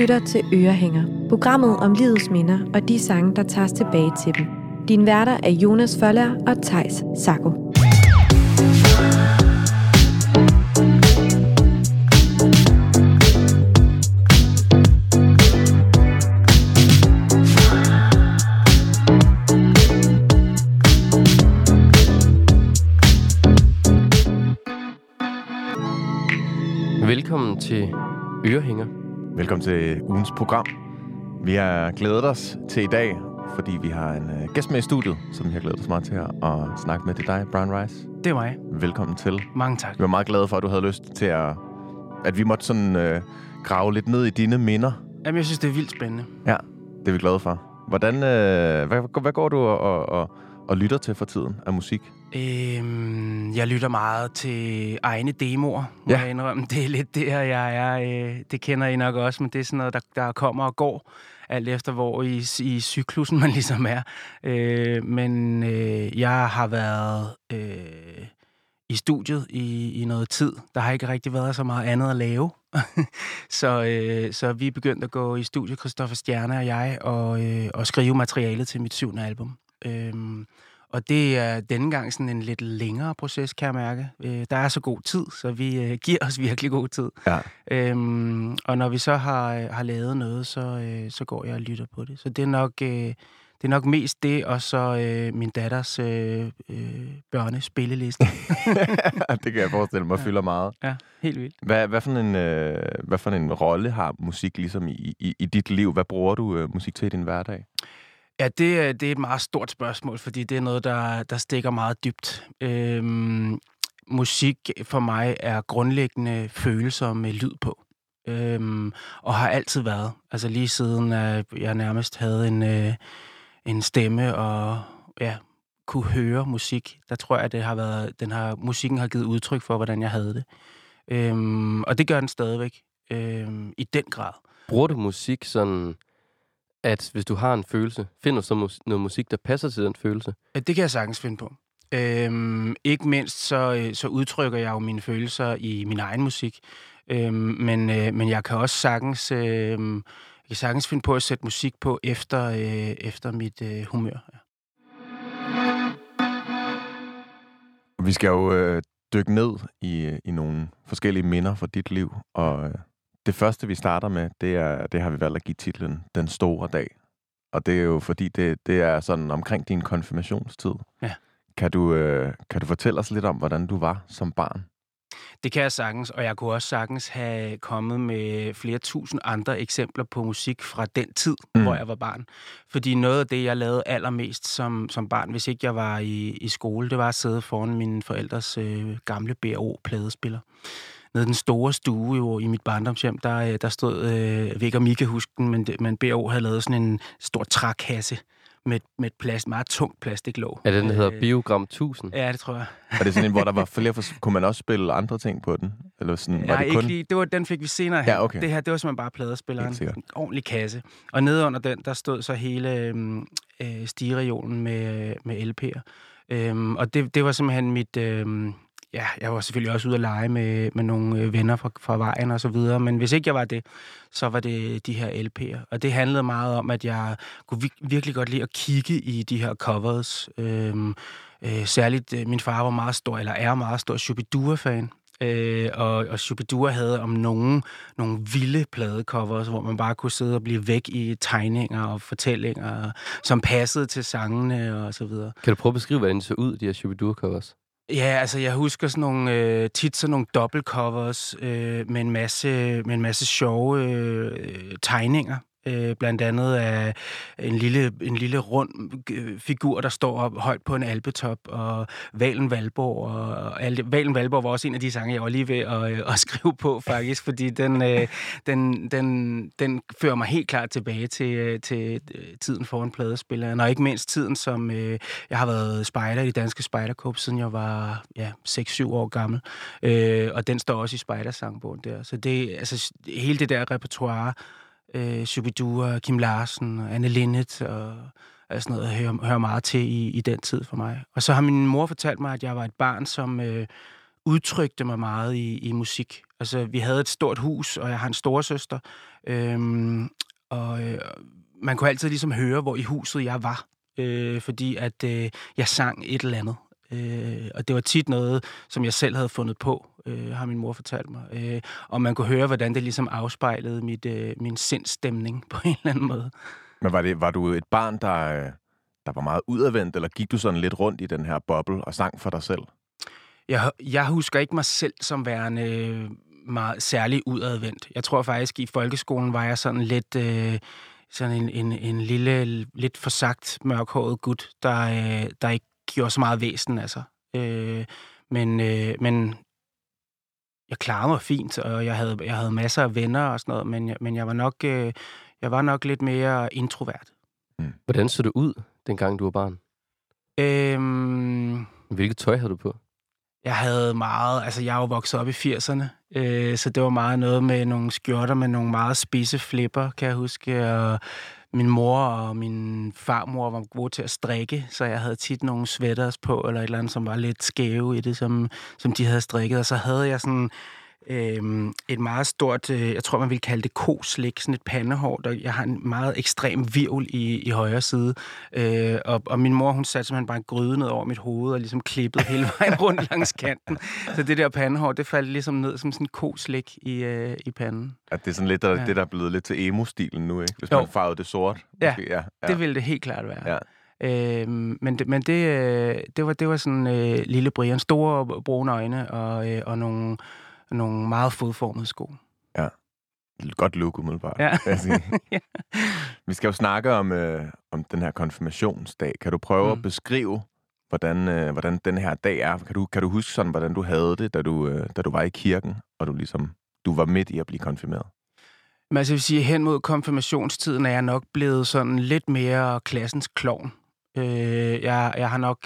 Lytter til Ørehænger, programmet om livets minder og de sange, der tages tilbage til dem. Din værter er Jonas Føller og Tejs Sako. Velkommen til Ørehænger. Velkommen til ugens program. Vi har glædet os til i dag, fordi vi har en uh, gæst med i studiet, som vi har glædet os meget til at, snakke med. Det er dig, Brian Rice. Det er mig. Velkommen til. Mange tak. Vi var meget glade for, at du havde lyst til at... At vi måtte sådan uh, grave lidt ned i dine minder. Jamen, jeg synes, det er vildt spændende. Ja, det er vi glade for. Hvordan, uh, hvad, hvad går du og, og, og, og lytter til for tiden af musik? Øhm, jeg lytter meget til egne demoer, må Ja. jeg indrømme. Det er lidt der, jeg er. Øh, det kender I nok også, men det er sådan noget, der, der kommer og går, alt efter hvor i, i cyklusen man ligesom er. Øh, men øh, jeg har været øh, i studiet i, i noget tid. Der har ikke rigtig været så meget andet at lave. så, øh, så vi er begyndt at gå i studiet, Christoffer Stjerne og jeg, og, øh, og skrive materialet til mit syvende album. Øhm, og det er denne gang sådan en lidt længere proces, kan jeg mærke. Øh, der er så god tid, så vi øh, giver os virkelig god tid. Ja. Øhm, og når vi så har, øh, har lavet noget, så, øh, så går jeg og lytter på det. Så det er nok, øh, det er nok mest det, og så øh, min datters øh, øh, børnespilleliste. det kan jeg forestille mig, Ja. fylder meget. ja, helt vildt. Hvad, hvad, for en, øh, hvad for en rolle har musik ligesom i, i, i dit liv? Hvad bruger du øh, musik til i din hverdag? Ja, det, øh, det er et meget stort spørgsmål, fordi det er noget, der, der stikker meget dybt. Øhm, musik for mig er grundlæggende følelser med lyd på. Øhm, og har altid været. Altså lige siden at jeg nærmest havde en, øh, en stemme og ja, kunne høre musik. Der tror jeg, at det har været, den har, musikken har givet udtryk for, hvordan jeg havde det. Øhm, og det gør den stadigvæk. Øhm, I den grad. Bruger du musik sådan, at hvis du har en følelse, finder du så mus- noget musik, der passer til den følelse? Det kan jeg sagtens finde på. Øhm, ikke mindst så, øh, så udtrykker jeg jo mine følelser i min egen musik. Øhm, men, øh, men jeg kan også sagtens, øh, jeg kan sagtens finde på at sætte musik på efter, øh, efter mit øh, humør. Ja. Vi skal jo øh, dykke ned i, øh, i nogle forskellige minder fra dit liv, og øh, det første, vi starter med, det, er, det har vi valgt at give titlen Den Store Dag. Og det er jo fordi, det, det er sådan omkring din konfirmationstid. Ja. Kan du, øh, kan du fortælle os lidt om, hvordan du var som barn? Det kan jeg sagtens, og jeg kunne også sagtens have kommet med flere tusind andre eksempler på musik fra den tid, Mm. hvor jeg var barn. Fordi noget af det, jeg lavede allermest som, som barn, hvis ikke jeg var i, i skole, det var at sidde foran mine forældres øh, gamle BRO-pladespiller. Nede i den store stue jo, i mit barndomshjem, der, øh, der stod, øh, jeg ved ikke om I kan huske den, men, men BRO havde lavet sådan en stor trækasse med, med et plast, meget tungt plastiklåg. Er det den, der hedder Øh, Biogram 1000? Ja, det tror jeg. Er det sådan en, hvor der var flere... For, kunne man også spille andre ting på den? Eller sådan, var Nej, det kun... ikke lige. Det var, den fik vi senere her. Ja, okay. Det her, det var simpelthen bare pladespilleren. En ordentlig kasse. Og nede under den, der stod så hele øhm, øh, stigeregionen med, med LP'er. Øhm, og det, det var simpelthen mit... Øhm, ja, jeg var selvfølgelig også ude at lege med, med nogle øh, venner fra, fra vejen og så videre. Men hvis ikke jeg var det, så var det de her LP'er. Og det handlede meget om, at jeg kunne vir- virkelig godt lide at kigge i de her covers. Øhm, øh, særligt, øh, min far var meget stor, eller er meget stor Shubidua-fan. Øh, og, og Shubidua havde om nogen nogle vilde pladecovers, hvor man bare kunne sidde og blive væk i tegninger og fortællinger, som passede til sangene og så videre. Kan du prøve at beskrive, hvordan det så ud, de her Shubidua-covers? Ja, altså jeg husker sådan nogle, øh, tit sådan nogle dobbeltcovers øh, med, en masse, med en masse sjove øh, tegninger. Øh, blandt andet af en lille, en lille rund øh, figur, der står op højt på en alpetop, og Valen Valborg. Og, og alle, Valen Valborg var også en af de sange, jeg var lige ved at, øh, at skrive på, faktisk, fordi den, øh, den, den, den fører mig helt klart tilbage til, øh, til tiden foran pladespilleren, og ikke mindst tiden, som øh, jeg har været spejder i det danske spejderkorps, siden jeg var ja, 6-7 år gammel. Øh, og den står også i spejdersangbogen der. Så det, altså, hele det der repertoire, øh, Shubidua, Kim Larsen, og Anne Linnet og, altså sådan noget, hører, hører meget til i, i den tid for mig. Og så har min mor fortalt mig, at jeg var et barn, som øh, udtrykte mig meget i, i musik. Altså, vi havde et stort hus, og jeg har en storesøster, øhm, og øh, man kunne altid ligesom høre, hvor i huset jeg var, øh, fordi at øh, jeg sang et eller andet. Øh, og det var tit noget, som jeg selv havde fundet på, øh, har min mor fortalt mig. Øh, og man kunne høre, hvordan det ligesom afspejlede mit, øh, min sindsstemning på en eller anden måde. Men var, det, var du et barn, der, der var meget udadvendt, eller gik du sådan lidt rundt i den her boble og sang for dig selv? Jeg, jeg husker ikke mig selv som værende meget særlig udadvendt. Jeg tror faktisk, i folkeskolen var jeg sådan lidt... Øh, sådan en, en, en lille, lidt for sagt mørkhåret gut, der, øh, der ikke gjorde så meget væsen af sig. Øh, men, øh, men jeg klarede mig fint, og jeg havde, jeg havde masser af venner og sådan noget, men, jeg, men jeg, var nok, øh, jeg var nok lidt mere introvert. Mm. Hvordan så det ud, dengang du var barn? Øhm, Hvilket tøj havde du på? Jeg havde meget, altså jeg er jo vokset op i 80'erne, øh, så det var meget noget med nogle skjorter med nogle meget spidse flipper, kan jeg huske, og min mor og min farmor var gode til at strikke, så jeg havde tit nogle sweaters på, eller et eller andet, som var lidt skæve i det, som, som de havde strikket, og så havde jeg sådan øh, et meget stort, øh, jeg tror man ville kalde det koslik, sådan et pandehår, der jeg har en meget ekstrem virvel i, i højre side. Øh, og, og min mor, hun satte simpelthen bare en gryde ned over mit hoved, og ligesom klippede hele vejen rundt langs kanten. Så det der pandehår, det faldt ligesom ned som sådan en koslik i, øh, i panden. At det er sådan lidt der, ja. det, der er blevet lidt til emo-stilen nu, ikke? Hvis jo. man farvede det sort. Måske. Ja, ja, ja, det ville det helt klart være. Ja. Øhm, men det, men det, øh, det, var, det var sådan øh, lille Brian. Store brune øjne og, øh, og nogle nogle meget fodformede sko. Ja. Godt look umiddelbart. Ja. ja. Vi skal jo snakke om, øh, om den her konfirmationsdag. Kan du prøve mm. at beskrive, hvordan, øh, hvordan den her dag er? Kan du, kan du huske sådan, hvordan du havde det, da du, øh, da du var i kirken, og du ligesom du var midt i at blive konfirmeret? Men altså, jeg vil sige, hen mod konfirmationstiden er jeg nok blevet sådan lidt mere klassens klovn. Øh, jeg, jeg har nok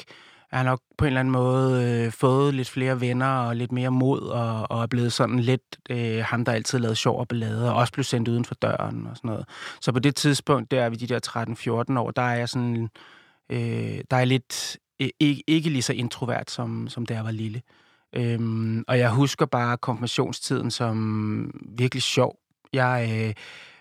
jeg har nok på en eller anden måde øh, fået lidt flere venner og lidt mere mod, og, og er blevet sådan lidt øh, ham, der altid lavede sjov og ballade, og også blev sendt uden for døren og sådan noget. Så på det tidspunkt, der vi de der 13-14 år, der er jeg sådan, øh, der er lidt øh, ikke, ikke lige så introvert, som, som da jeg var lille. Øhm, og jeg husker bare konfirmationstiden som virkelig sjov. Jeg, øh,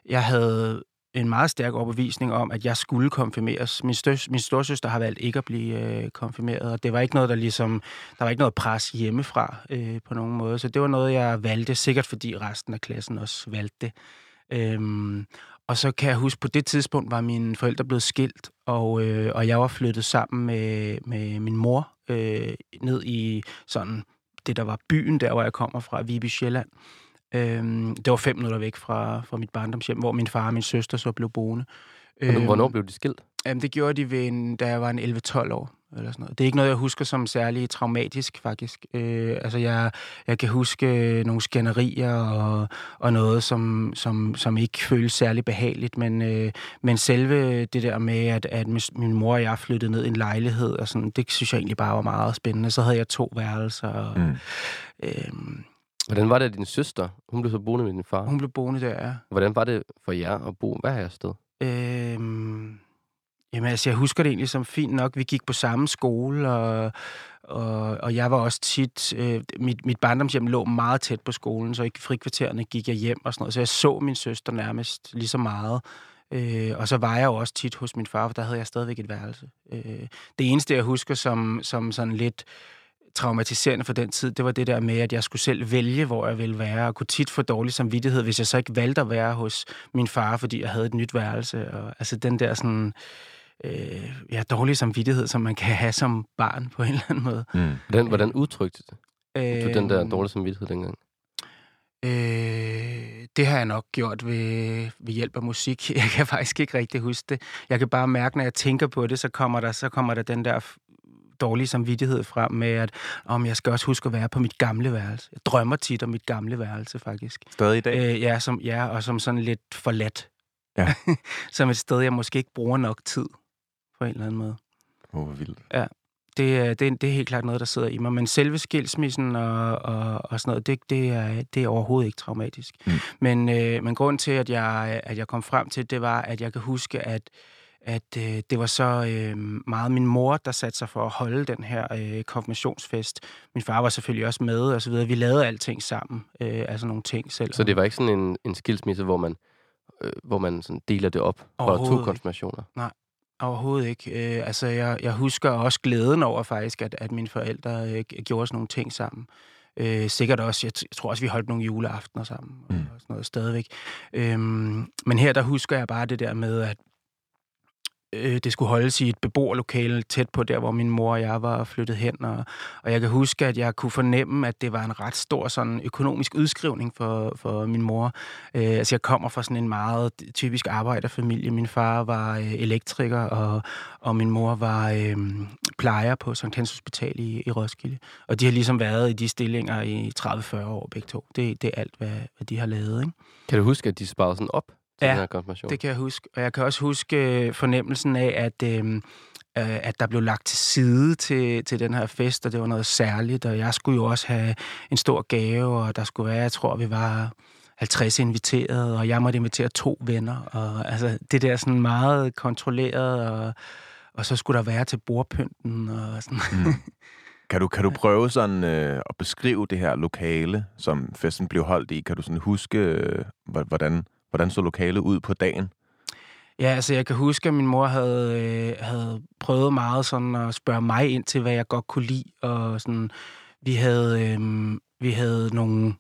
jeg havde en meget stærk overbevisning om, at jeg skulle konfirmeres. Min, støs, min storsøster har valgt ikke at blive øh, konfirmeret, og det var ikke noget, der ligesom, der var ikke noget pres hjemmefra øh, på nogen måde. Så det var noget, jeg valgte, sikkert fordi resten af klassen også valgte det. Øhm, og så kan jeg huske, på det tidspunkt var mine forældre blevet skilt, og, øh, og jeg var flyttet sammen med, med min mor øh, ned i sådan det, der var byen, der hvor jeg kommer fra, Viby Sjælland. Øhm, det var fem minutter væk fra, fra mit barndomshjem, hvor min far og min søster så blev boende. Øhm, Hvornår blev de skilt? Jamen, det gjorde de, ved en, da jeg var en 11-12 år. Eller sådan noget. Det er ikke noget, jeg husker som særlig traumatisk, faktisk. Øh, altså, jeg, jeg kan huske nogle skænderier og, og noget, som, som, som ikke føles særlig behageligt, men, øh, men selve det der med, at, at min mor og jeg flyttede ned i en lejlighed, og sådan, det synes jeg egentlig bare var meget spændende. Så havde jeg to værelser. Og, mm. øh, Hvordan var det, at din søster, hun blev så boende med din far? Hun blev boende der, ja. Hvordan var det for jer at bo hver her sted? Øhm, jamen altså, jeg husker det egentlig som fint nok. Vi gik på samme skole, og, og, og jeg var også tit... Øh, mit, mit barndomshjem lå meget tæt på skolen, så i frikvartererne gik jeg hjem og sådan noget. Så jeg så min søster nærmest lige så meget. Øh, og så var jeg jo også tit hos min far, for der havde jeg stadigvæk et værelse. Øh, det eneste, jeg husker som, som sådan lidt traumatiserende for den tid, det var det der med, at jeg skulle selv vælge, hvor jeg ville være, og kunne tit få dårlig samvittighed, hvis jeg så ikke valgte at være hos min far, fordi jeg havde et nyt værelse. Og, altså den der sådan, øh, ja, dårlig samvittighed, som man kan have som barn på en eller anden måde. Mm. Hvordan, hvordan udtrykte det? Øh, den der dårlige samvittighed dengang? Øh, det har jeg nok gjort ved, ved hjælp af musik. Jeg kan faktisk ikke rigtig huske det. Jeg kan bare mærke, når jeg tænker på det, så kommer der, så kommer der den der dårlige samvittighed frem med, at om jeg skal også huske at være på mit gamle værelse. Jeg drømmer tit om mit gamle værelse, faktisk. Stadig i dag? Øh, ja, som, ja, og som sådan lidt forladt. Ja. som et sted, jeg måske ikke bruger nok tid, på en eller anden måde. Åh, oh, vildt. Ja. Det, det, det er helt klart noget, der sidder i mig. Men selve skilsmissen og, og, og sådan noget, det, det, er, det er overhovedet ikke traumatisk. Mm. Men, øh, men grunden til, at jeg, at jeg kom frem til, det var, at jeg kan huske, at at øh, det var så øh, meget min mor, der satte sig for at holde den her øh, konfirmationsfest. Min far var selvfølgelig også med, og så videre. Vi lavede alting sammen, øh, altså nogle ting selv. Så det var ikke sådan en, en skilsmisse, hvor man, øh, hvor man sådan deler det op for to Overhovedet ikke. konfirmationer? Overhovedet ikke. Øh, altså, jeg, jeg husker også glæden over faktisk, at, at mine forældre øh, gjorde sådan nogle ting sammen. Øh, sikkert også, jeg, t- jeg tror også, vi holdt nogle juleaftener sammen mm. Mm. og sådan noget stadigvæk. Øhm, men her, der husker jeg bare det der med, at øh, det skulle holdes i et beboerlokale tæt på der, hvor min mor og jeg var flyttet hen. Og, og jeg kan huske, at jeg kunne fornemme, at det var en ret stor sådan, økonomisk udskrivning for, for min mor. Øh, altså, jeg kommer fra sådan en meget typisk arbejderfamilie. Min far var øh, elektriker, og, og min mor var øh, plejer på Sankt Hans Hospital i, i Roskilde. Og de har ligesom været i de stillinger i 30-40 år begge to. Det, det er alt, hvad, hvad de har lavet, ikke? Kan du huske, at de sparede sådan op til Ja, den her konfirmation? Det kan jeg huske. Og jeg kan også huske øh, fornemmelsen af, at, øh, øh, at der blev lagt til side til, til den her fest, og det var noget særligt. Og jeg skulle jo også have en stor gave, og der skulle være, jeg tror, vi var 50 inviteret, og jeg måtte invitere to venner. Og altså, det der sådan meget kontrolleret, og, og så skulle der være til bordpynten. Og sådan. Mm. Kan du, kan du prøve sådan øh, at beskrive det her lokale, som festen blev holdt i? Kan du sådan huske, øh, hvor- hvordan, hvordan så lokalet ud på dagen? Ja, altså jeg kan huske, at min mor havde, øh, havde prøvet meget sådan at spørge mig ind til, hvad jeg godt kunne lide. Og sådan, vi havde, øh, vi havde nogle...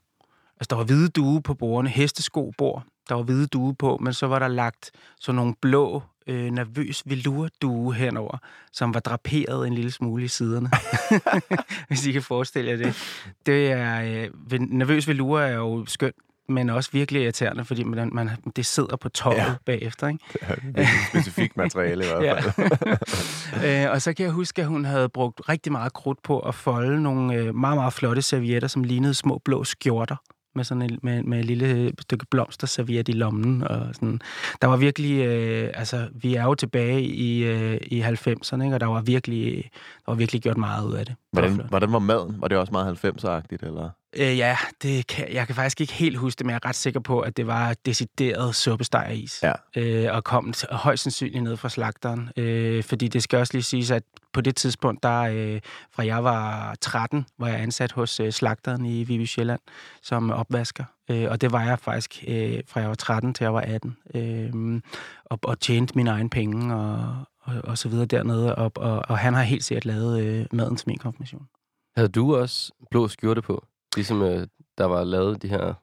Altså, der var hvide due på bordene, hesteskobord, der var hvide due på, men så var der lagt sådan nogle blå, øh, nervøs velour-due henover, som var draperet en lille smule i siderne. Hvis I kan forestille jer det. Det er... Øh, nervøs velour er jo skønt, men også virkelig irriterende, fordi man, man, det sidder på tøjet ja. Ja. bagefter, ikke? Det er et specifikt materiale i hvert fald. øh, og så kan jeg huske, at hun havde brugt rigtig meget krudt på at folde nogle øh, meget, meget flotte servietter, som lignede små blå skjorter med sådan en, med, med et lille stykke blomsterserviet i lommen. Og sådan. Der var virkelig, øh, altså vi er jo tilbage i, øh, i 90'erne, ikke? og der var, virkelig, der var virkelig gjort meget ud af det. Var Hvordan, flot. hvordan var maden? Var det også meget 90'er-agtigt, eller? Øh, ja, det kan, jeg kan faktisk ikke helt huske det, men jeg er ret sikker på, at det var decideret suppesteg-is. Ja. Øh, og kom t- højst sandsynligt ned fra slagteren. Øh, fordi det skal også lige siges, at på det tidspunkt, der øh, fra jeg var 13, var jeg ansat hos øh, slagteren i Viby Sjælland som opvasker. Øh, og det var jeg faktisk øh, fra jeg var 13 til jeg var 18. Øh, og, og tjente mine egne penge og, og, og så videre dernede. Og, og, og han har helt sikkert lavet øh, maden til min konfirmation. Havde du også blå skjorte på? Ligesom øh, der var lavet de her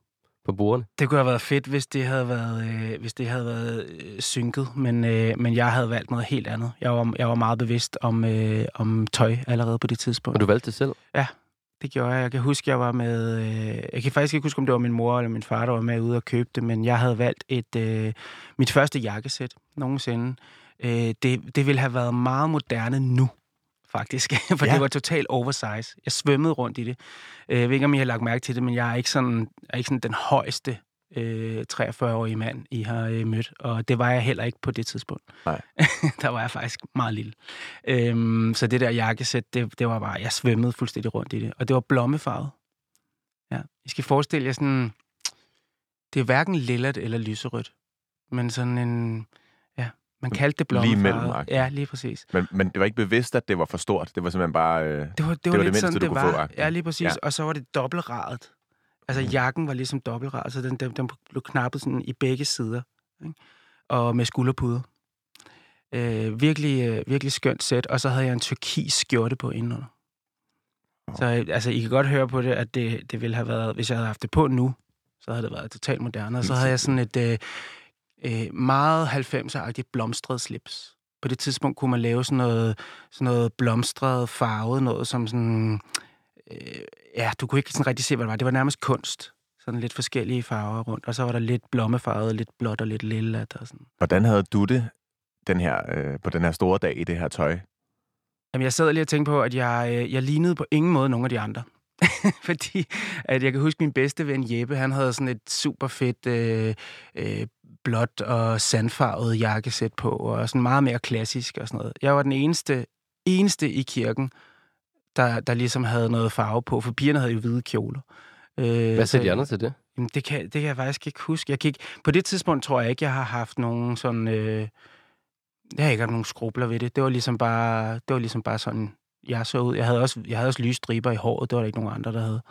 på bordene? Det kunne have været fedt, hvis det havde været, øh, hvis det havde været øh, synket, men, øh, men jeg havde valgt noget helt andet. Jeg var, jeg var meget bevidst om, øh, om tøj allerede på det tidspunkt. Og du valgte det selv? Det gjorde jeg. Jeg kan huske, jeg var med... Øh, jeg kan faktisk ikke huske, om det var min mor eller min far, der var med ude og købe det, men jeg havde valgt et øh, mit første jakkesæt nogensinde. Øh, det, det ville have været meget moderne nu, faktisk. For ja. Det var totalt oversize. Jeg svømmede rundt i det. Øh, Jeg ved ikke, om I har lagt mærke til det, men jeg er ikke sådan, er ikke sådan den højeste øh, 43-årige mand, I har øh, mødt. Og det var jeg heller ikke på det tidspunkt. Nej. der var jeg faktisk meget lille. Øhm, så det der jakkesæt, det, det var bare, jeg svømmede fuldstændig rundt i det. Og det var blommefarvet. Ja. I skal forestille jer sådan, det er hverken lillet eller lyserødt, men sådan en, man kaldte det Lige blommefarvet. mellem-agtigt. Ja, lige præcis. Men, men det var ikke bevidst, at det var for stort. Det var simpelthen bare... Øh, Det var, det var, var det lidt mindste, sådan, du det kunne var. få, agtigt. ja, lige præcis. Ja. Og så var det dobbeltradet. Altså, Mm. jakken var ligesom dobbeltradet, så den, den, den blev knappet sådan i begge sider. Ikke? Og med skulderpuder. Øh, virkelig, øh, virkelig skønt sæt. Og så havde jeg en turkis skjorte på indenunder. Åh. Så øh, altså, I kan godt høre på det, at det, det ville have været, hvis jeg havde haft det på nu, så havde det været totalt moderne. Og så havde jeg sådan et øh, øh, meget 90'er-agtigt blomstret slips. På det tidspunkt kunne man lave sådan noget, sådan noget blomstret farvet, noget som sådan... Øh, ja, du kunne ikke sådan rigtig se, hvad det var. Det var nærmest kunst. Sådan lidt forskellige farver rundt. Og så var der lidt blommefarvet, lidt blåt og lidt lilla. Og sådan. hvordan havde du det den her, øh, på den her store dag i det her tøj? Jamen, jeg sad lige og tænkte på, at jeg, øh, jeg lignede på ingen måde nogen af de andre. Fordi at jeg kan huske min bedste ven Jeppe, han havde sådan et super fedt øh, øh, blåt og sandfarvet jakkesæt på, og sådan meget mere klassisk og sådan noget. Jeg var den eneste, eneste i kirken, der, der ligesom havde noget farve på, for pigerne havde jo hvide kjoler. Øh, Hvad sagde de andre til det? Jamen, det kan, det kan jeg faktisk ikke huske. Jeg kan ikke, på det tidspunkt tror jeg ikke, jeg har haft nogen sådan... Øh, jeg har ikke haft nogen skrubler ved det. Det var ligesom bare, det var ligesom bare sådan, jeg så ud. Jeg havde også, jeg havde også lyse striber i håret. Det var der ikke nogen andre, der havde.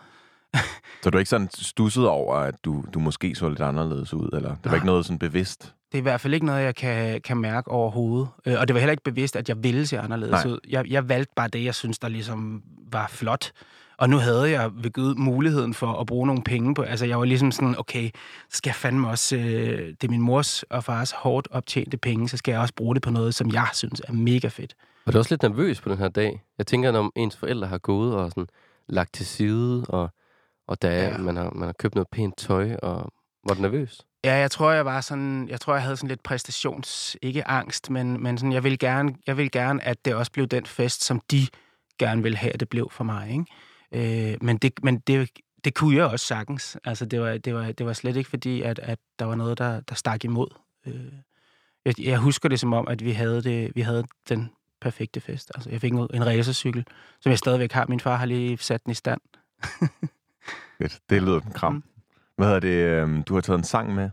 Så du er ikke sådan stusset over, at du, du måske så lidt anderledes ud? Eller det var Nej. ikke noget sådan bevidst? Det er i hvert fald ikke noget, jeg kan, kan mærke overhovedet. Øh, Og det var heller ikke bevidst, at jeg ville se anderledes Nej. ud. Jeg, jeg valgte bare det, jeg synes, der ligesom var flot. Og nu havde jeg ved Gud muligheden for at bruge nogle penge på. Altså, jeg var ligesom sådan, okay, så skal jeg fandme også... Øh, det er min mors og fars hårdt optjente penge, så skal jeg også bruge det på noget, som jeg synes er mega fedt. Var du også lidt nervøs på den her dag? Jeg tænker, når ens forældre har gået og sådan lagt til side, og, og da Ja. ja. man, har, man har købt noget pænt tøj, og var du nervøs? Ja, jeg tror, jeg var sådan, jeg tror, jeg havde sådan lidt præstations, ikke angst, men, men sådan, jeg vil gerne, jeg vil gerne, at det også blev den fest, som de gerne ville have, at det blev for mig, ikke? Øh, men det, men det, det kunne jeg også sagtens. Altså, det var, det var, det var slet ikke fordi, at, at der var noget, der, der stak imod. Øh, jeg, jeg husker det som om, at vi havde, det, vi havde den perfekte fest. Altså, jeg fik en, en racercykel, som jeg stadigvæk har. Min far har lige sat den i stand. Fedt. Det lyder en kram. Mm. Hvad hedder det? øhm, Du har taget en sang med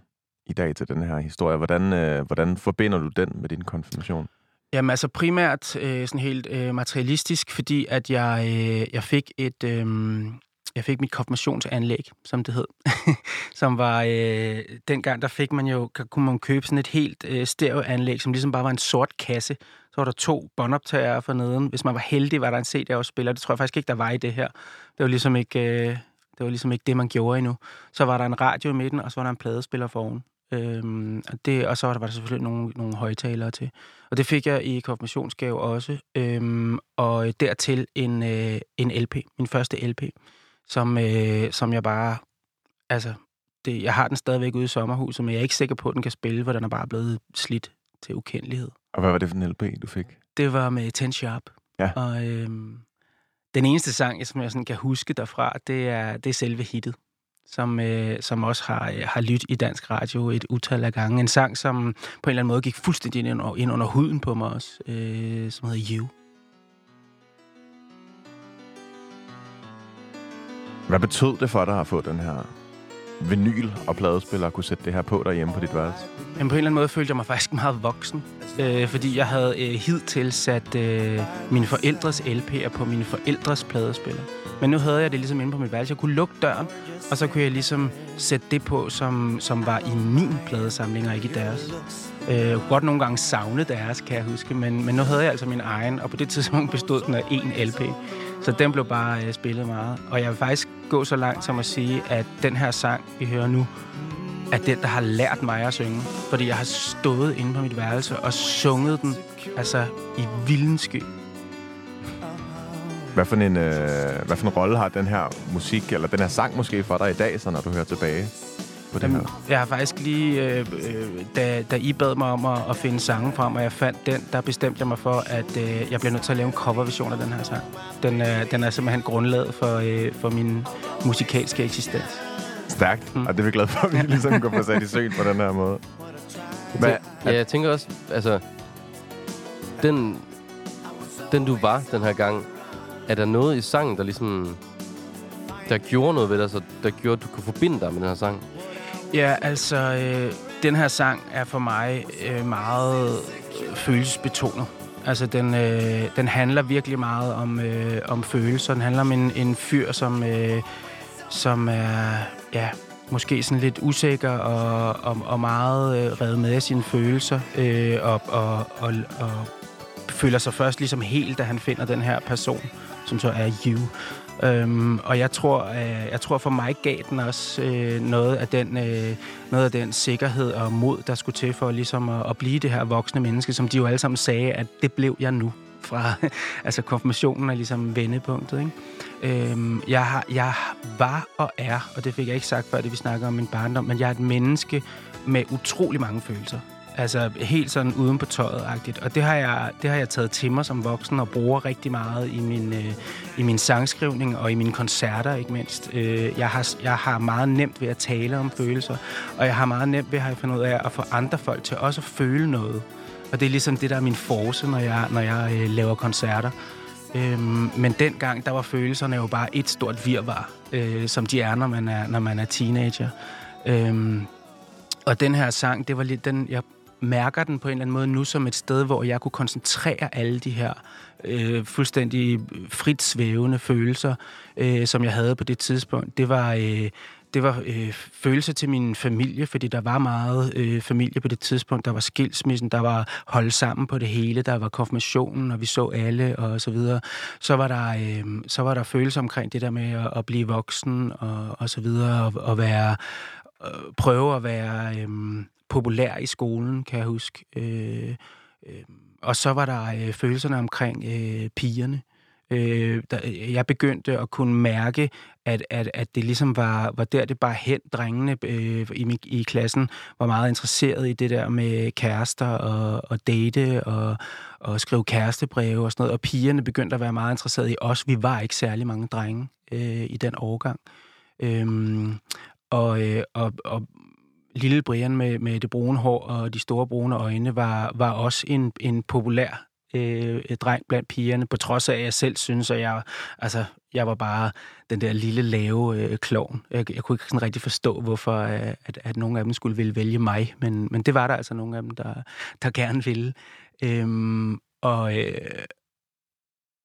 i dag til den her historie. Hvordan, øh, hvordan forbinder du den med din konfirmation? Jamen altså primært øh, sådan helt øh, materialistisk, fordi at jeg, øh, jeg fik et... Øh, jeg fik mit konfirmationsanlæg, som det hed. som var... Øh, dengang, der fik man jo... Kunne man købe sådan et helt øh, stereoanlæg, som ligesom bare var en sort kasse. Så var der to båndoptagere for neden. Hvis man var heldig, var der en CD-afspiller. Det tror jeg faktisk ikke, der var i det her. Det var ligesom ikke... Øh, det var ligesom ikke det, man gjorde endnu. Så var der en radio i midten, og så var der en pladespiller foroven. Øhm, og, det, og så var der, var der selvfølgelig nogle, nogle højtalere til. Og det fik jeg i konfirmationsgave også. Øhm, og dertil en, øh, en LP, min første LP, som, øh, som jeg bare... Altså, det, jeg har den stadigvæk ude i sommerhuset, men jeg er ikke sikker på, at den kan spille, for den er bare blevet slidt til ukendelighed. Og hvad var det for en LP, du fik? Det var med Ten Sharp. Ja. Og øhm, den eneste sang, som jeg sådan kan huske derfra, det er, det er selve hittet, som, øh, som også har, øh, har lyttet i dansk radio et utal af gange. En sang, som på en eller anden måde gik fuldstændig ind under, ind under huden på mig også, øh, som hedder You. Hvad betød det for dig at få den her vinyl og pladespiller kunne sætte det her på derhjemme på dit værelse? Men på en eller anden måde følte jeg mig faktisk meget voksen, øh, fordi jeg havde øh, hidtil sat øh, mine forældres LP'er på mine forældres pladespiller. Men nu havde jeg det ligesom inde på mit værelse. Jeg kunne lukke døren, og så kunne jeg ligesom sætte det på, som, som var i min pladesamling, og ikke i deres. Øh, jeg kunne godt nogle gange savne deres, kan jeg huske, men, men nu havde jeg altså min egen, og på det tidspunkt bestod den af én LP. Så den blev bare øh, spillet meget. Og jeg vil faktisk gå så langt som at sige, at den her sang, vi hører nu, er den, der har lært mig at synge. Fordi jeg har stået inde på mit værelse og sunget den altså i vildensky. Hvad for, en, øh, hvad for en rolle har den her musik, eller den her sang måske for dig i dag, så når du hører tilbage på det her? jeg har faktisk lige, øh, øh, da, da I bad mig om at, at finde sange frem, og jeg fandt den, der bestemte jeg mig for, at øh, jeg bliver nødt til at lave en coverversion af den her sang. Den, øh, den er simpelthen grundlaget for, øh, for min musikalske eksistens. Stærkt, Mm. og det er vi glade for, at vi ligesom går på sat i søen på den her måde. Hvad, Ja, jeg tænker også, altså, den, den du var den her gang, er der noget i sangen, der ligesom, der gjorde noget ved dig, så der gjorde, at du kunne forbinde dig med den her sang? Ja, altså, øh, den her sang er for mig øh, meget øh, følelsesbetonet. Altså, den, øh, den handler virkelig meget om, øh, om følelser. Den handler om en, en fyr, som, øh, som er, ja, måske sådan lidt usikker og, og, og meget øh, revet med af sine følelser. Øh, og, og, og, og føler sig først ligesom helt, da han finder den her person, som så er You. Øhm, og jeg tror, øh, jeg tror for mig gav den også øh, noget, af den, øh, noget af den sikkerhed og mod, der skulle til for ligesom at, at blive det her voksne menneske, som de jo alle sammen sagde, at det blev jeg nu. Fra, altså konfirmationen er ligesom vendepunktet. Ikke? Øhm, jeg, har, jeg var og er, og det fik jeg ikke sagt før, det vi snakker om min barndom, men jeg er et menneske med utrolig mange følelser. Altså helt sådan uden på tøjet-agtigt. Og det har, jeg, det har jeg taget til mig som voksen og bruger rigtig meget i min, øh, i min sangskrivning og i mine koncerter, ikke mindst. Øh, jeg, har, jeg har meget nemt ved at tale om følelser, og jeg har meget nemt ved, at have fundet ud af, at få andre folk til også at føle noget. Og det er ligesom det, der er min force, når jeg, når jeg øh, laver koncerter. Øhm, men dengang, der var følelserne jo bare et stort virvar, øh, som de er, når man er, når man er teenager. Øhm, og den her sang, det var lidt den, jeg mærker den på en eller anden måde nu som et sted, hvor jeg kunne koncentrere alle de her øh, fuldstændig øh, frit svævende følelser, øh, som jeg havde på det tidspunkt. Det var... Øh, det var øh, følelse til min familie, fordi der var meget øh, familie på det tidspunkt. Der var skilsmissen, der var holdt sammen på det hele, der var konfirmationen, og vi så alle og så videre. Så var der, øh, så var der følelser omkring det der med at, at blive voksen og, og så videre, og, og være, øh, prøve at være øh, populær i skolen, kan jeg huske. Øh, øh, og så var der øh, følelserne omkring øh, pigerne. Øh, der, jeg begyndte at kunne mærke, at, at, at det ligesom var, var der, det bare hen. Drengene øh, i, i klassen var meget interesseret i det der med kærester og, og date og, og skrive kærestebreve og sådan noget. Og pigerne begyndte at være meget interesseret i os. Vi var ikke særlig mange drenge øh, i den årgang. Øhm, og, øh, og, og lille Brian med, med det brune hår og de store brune øjne var, var også en, en populær øh, dreng blandt pigerne, på trods af, at jeg selv synes, at jeg, altså, jeg var bare den der lille, lave øh, klovn. Jeg, jeg kunne ikke sådan rigtig forstå, hvorfor øh, at, at nogle af dem skulle ville vælge mig, men, men det var der altså nogle af dem, der, der gerne ville. Øhm, og, øh,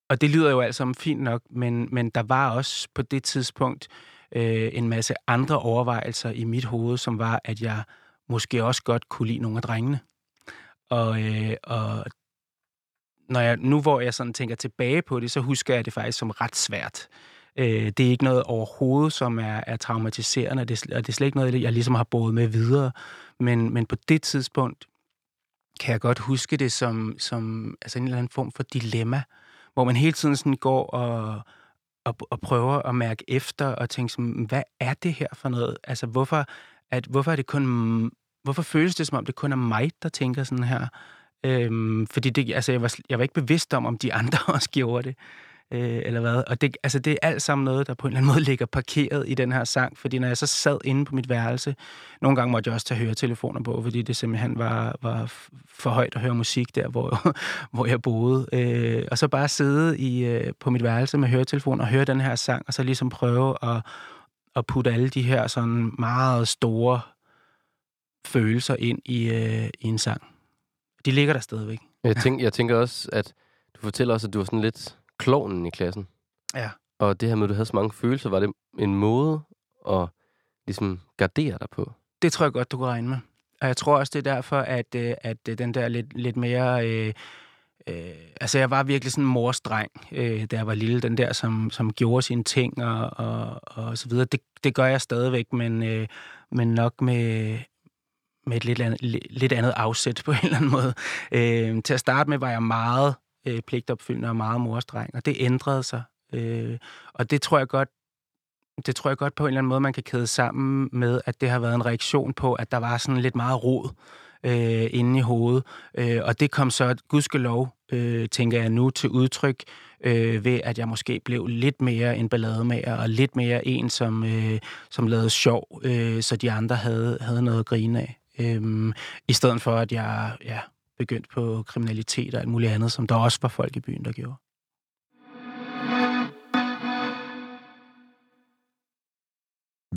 og det lyder jo alt sammen fint nok, men, men der var også på det tidspunkt øh, Øh, en masse andre overvejelser i mit hoved, som var, at jeg måske også godt kunne lide nogle af drengene. Og, øh, og når jeg, nu hvor jeg sådan tænker tilbage på det, så husker jeg det faktisk som ret svært. Øh, det er ikke noget overhovedet, som er, er traumatiserende, og det, og det er slet ikke noget, jeg ligesom har båret med videre. Men, men på det tidspunkt kan jeg godt huske det som, som altså en eller anden form for dilemma, hvor man hele tiden sådan går og, og, og prøver at mærke efter og tænke, som, hvad er det her for noget? Altså, hvorfor, at, hvorfor er det kun... Hvorfor føles det, som om det kun er mig, der tænker sådan her? Øhm, fordi det, altså, jeg, var, jeg var ikke bevidst om, om de andre også gjorde det. Øh, eller hvad. Og det, altså, det er alt sammen noget, der på en eller anden måde ligger parkeret i den her sang. Fordi når jeg så sad inde på mit værelse, nogle gange måtte jeg også tage høretelefoner på, fordi det simpelthen var, var for højt at høre musik der, hvor, hvor jeg boede. Øh, og så bare sidde i, øh, på mit værelse med høretelefoner og høre den her sang, og så ligesom prøve at, at putte alle de her sådan meget store følelser ind i, øh, i en sang. De ligger der stadigvæk. Jeg, tænk, jeg tænker også, at du fortæller også, at du var sådan lidt klovnen i klassen. Ja. Og det her med, at du havde så mange følelser, var det en måde at ligesom gardere dig på? Det tror jeg godt, du kan regne med. Og jeg tror også, det er derfor, at, øh, at øh, den der lidt, lidt mere... Øh, øh, altså, jeg var virkelig sådan en morsdreng, øh, da jeg var lille. Den der, som, som gjorde sine ting og, og, og så videre. Det, det gør jeg stadigvæk, men, øh, men nok med, med et lidt andet, lidt andet afsæt på en eller anden måde. Øh, til at starte med var jeg meget øh, pligtopfyldende og meget morstreng, og det ændrede sig. Øh, og det tror jeg godt, det tror jeg godt på en eller anden måde, man kan kæde sammen med, at det har været en reaktion på, at der var sådan lidt meget rod øh, inde i hovedet. Øh, og det kom så, gudskelov, øh, tænker jeg nu, til udtryk øh, ved, at jeg måske blev lidt mere en ballademager, og lidt mere en, som, øh, som lavede sjov, øh, så de andre havde, havde noget at grine af. Øhm, I stedet for, at jeg ja, begyndte på kriminalitet og alt muligt andet, som der også var folk i byen, der gjorde.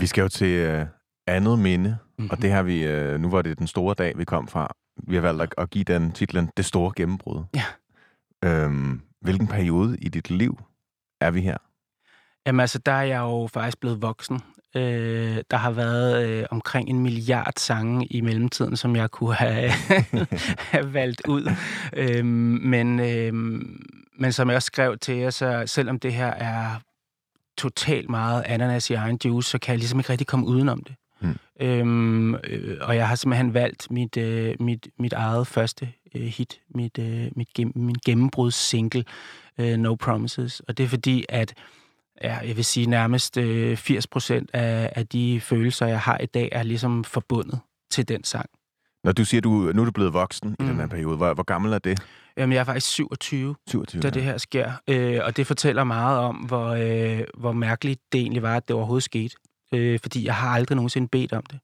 Vi skal jo til uh, andet minde, mm-hmm. og det har vi, uh, nu var det den store dag, vi kom fra. Vi har valgt at, at give den titlen Det Store Gennembrud. Ja. Øhm, hvilken periode i dit liv er vi her? Jamen altså, der er jeg jo faktisk blevet voksen. Øh, der har været øh, omkring en milliard sange i mellemtiden, som jeg kunne have, have valgt ud. Øh, men, øh, men som jeg også skrev til jer, så selvom det her er totalt meget ananas i egen juice, så kan jeg ligesom ikke rigtig komme udenom det. Mm. Øhm, øh, og jeg har simpelthen valgt mit, øh, mit, mit eget første øh, hit, mit, øh, mit gem, min gennembrudssingle, øh, No Promises. Og det er fordi, at ja, jeg vil sige nærmest øh, 80 procent af, af de følelser, jeg har i dag, er ligesom forbundet til den sang. Når du siger, du nu er du blevet voksen mm. i den her periode, hvor, hvor gammel er det? Jamen, jeg er faktisk 27, 27 da ja. det her sker. Øh, og det fortæller meget om, hvor, øh, hvor mærkeligt det egentlig var, at det overhovedet skete. Øh, fordi jeg har aldrig nogensinde bedt om det.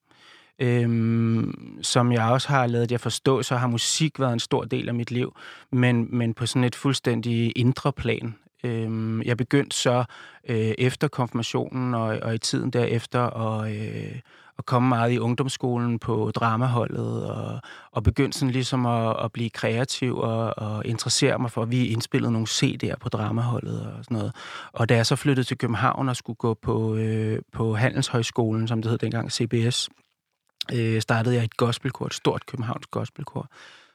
Øhm, som jeg også har lavet jer forstå, så har musik været en stor del af mit liv, men, men på sådan et fuldstændig indre plan. Øh, jeg begyndte så øh, efter konfirmationen og, og i tiden derefter at, øh, at komme meget i ungdomsskolen på dramaholdet og, og begyndte sådan ligesom at, at blive kreativ og, og interessere mig for, at vi indspillede nogle CD'er på dramaholdet og sådan noget. Og da jeg så flyttede til København og skulle gå på, øh, på Handelshøjskolen, som det hed dengang, CBS, øh, startede jeg et gospelkor, et stort københavns gospelkor,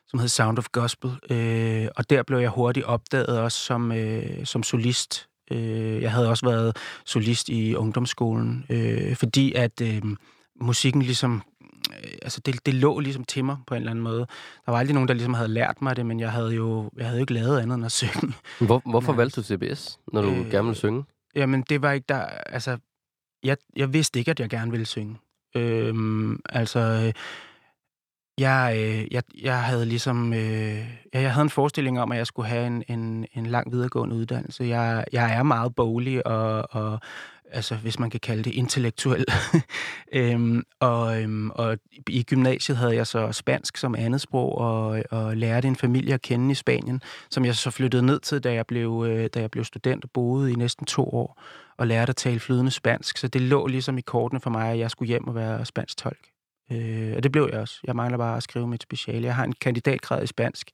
som hed Sound of Gospel. Øh, og der blev jeg hurtigt opdaget også som, øh, som solist. Øh, jeg havde også været solist i ungdomsskolen, øh, fordi at øh, musikken ligesom øh, altså det, det lå ligesom til mig på en eller anden måde. Der var aldrig nogen, der ligesom havde lært mig det, men jeg havde jo jeg havde jo ikke lavet andet end at synge. Hvor, hvorfor ja. valgte du CBS, når du øh, gerne ville synge? Jamen, det var ikke der... Altså, jeg, jeg vidste ikke, at jeg gerne ville synge. Øhm, altså, jeg, øh, jeg, jeg havde ligesom... Øh, jeg havde en forestilling om, at jeg skulle have en, en, en lang videregående uddannelse. Jeg, jeg er meget bolig og, og altså hvis man kan kalde det intellektuel. øhm, og, øhm, og i gymnasiet havde jeg så spansk som andet sprog, og, og lærte en familie at kende i Spanien, som jeg så flyttede ned til, da jeg blev, øh, da jeg blev student og boede i næsten to år, og lærte at tale flydende spansk. Så det lå ligesom i kortene for mig, at jeg skulle hjem og være spansk tolk. Øh, og det blev jeg også. Jeg mangler bare at skrive mit speciale. Jeg har en kandidatgrad i spansk.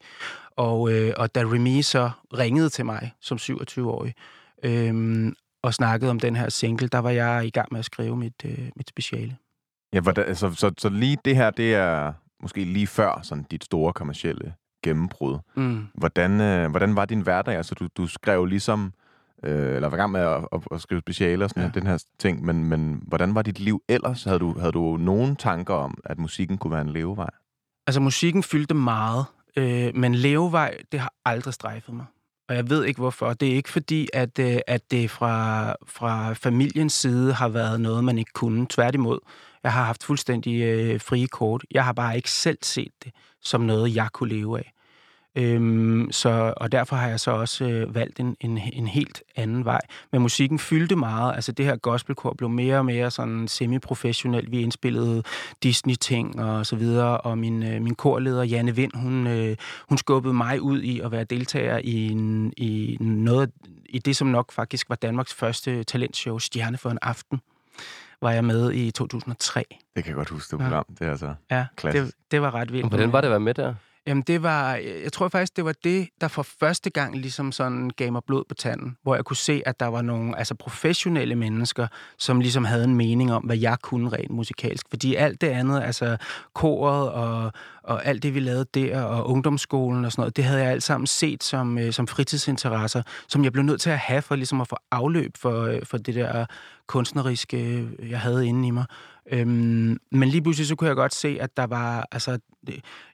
Og, øh, og da Remy så ringede til mig som 27-årig, øh, og snakkede om den her single, der var jeg i gang med at skrive mit, øh, mit speciale. Ja, hvordan, altså, så, så lige det her, det er måske lige før sådan dit store kommercielle gennembrud. Mm. Hvordan, øh, hvordan var din hverdag? Altså, du, du skrev ligesom, øh, eller var i gang med at, at, at skrive specialer og sådan ja. her, den her ting, men, men hvordan var dit liv ellers? Havde du, havde du nogen tanker om, at musikken kunne være en levevej? Altså, musikken fyldte meget, øh, men levevej, det har aldrig strejfet mig og jeg ved ikke hvorfor. Det er ikke fordi, at, øh, at det fra, fra familiens side har været noget, man ikke kunne. Tværtimod, jeg har haft fuldstændig øh, frie kort. Jeg har bare ikke selv set det som noget, jeg kunne leve af. Øhm, så, og derfor har jeg så også øh, valgt en, en, en helt anden vej. Men musikken fyldte meget. Altså det her gospelkor blev mere og mere sådan semi-professionelt. Vi indspillede Disney-ting og så videre. Og min, øh, min korleder, Janne Vind, hun, øh, hun skubbede mig ud i at være deltager i, en, i noget i det, som nok faktisk var Danmarks første talentshow, Stjerne for en aften var jeg med i 2003. Det kan jeg godt huske, det program. Ja. Det er altså ja, klassisk. Det, det var ret vildt. Hvordan var det at være med der? Jamen det var, øh, jeg tror faktisk, det var det, der for første gang ligesom sådan gav mig blod på tanden, hvor jeg kunne se, at der var nogle altså professionelle mennesker, som ligesom havde en mening om, hvad jeg kunne rent musikalsk. Fordi alt det andet, altså koret og, og alt det, vi lavede der, og ungdomsskolen og sådan noget, det havde jeg alt sammen set som, øh, som fritidsinteresser, som jeg blev nødt til at have for ligesom at få afløb for, øh, for det der kunstneriske, øh, jeg havde inde i mig. Øhm, men lige pludselig så kunne jeg godt se, at der var, altså,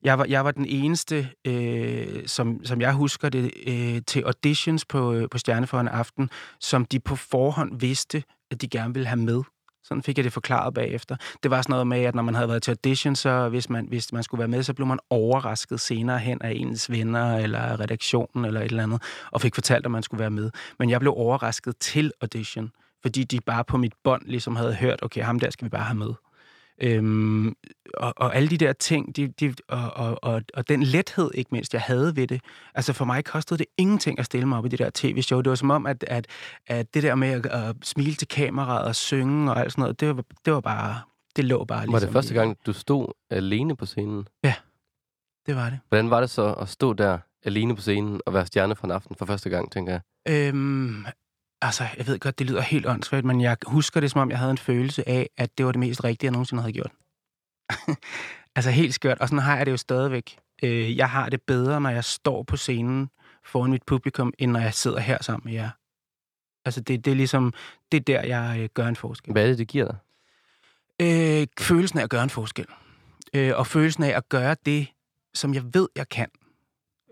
jeg var, jeg var den eneste, øh, som, som jeg husker det, øh, til auditions på, øh, på Stjerne for en aften, som de på forhånd vidste, at de gerne ville have med. Sådan fik jeg det forklaret bagefter. Det var sådan noget med, at når man havde været til audition, så hvis man, hvis man skulle være med, så blev man overrasket senere hen af ens venner eller redaktionen eller et eller andet, og fik fortalt, at man skulle være med. Men jeg blev overrasket til audition fordi de bare på mit bånd ligesom havde hørt, okay, ham der skal vi bare have med. Øhm, og, og alle de der ting, de, de, og, og, og, og den lethed, ikke mindst, jeg havde ved det. Altså for mig kostede det ingenting at stille mig op i det der tv-show. Det var som om, at, at, at det der med at, at smile til kameraet og synge og alt sådan noget, det var, det var bare, det lå bare ligesom... Var det ligesom første gang, du stod alene på scenen? Ja, det var det. Hvordan var det så at stå der alene på scenen og være stjerne for en aften for første gang, tænker jeg? Øhm, Altså, jeg ved godt, det lyder helt åndssvagt, men jeg husker det, som om jeg havde en følelse af, at det var det mest rigtige, jeg nogensinde havde gjort. altså, helt skørt. Og sådan har jeg det jo stadigvæk. Øh, jeg har det bedre, når jeg står på scenen foran mit publikum, end når jeg sidder her sammen med jer. Altså, det, det er ligesom, det er der, jeg øh, gør en forskel. Hvad er det, det giver dig? Øh, følelsen af at gøre en forskel. Øh, og følelsen af at gøre det, som jeg ved, jeg kan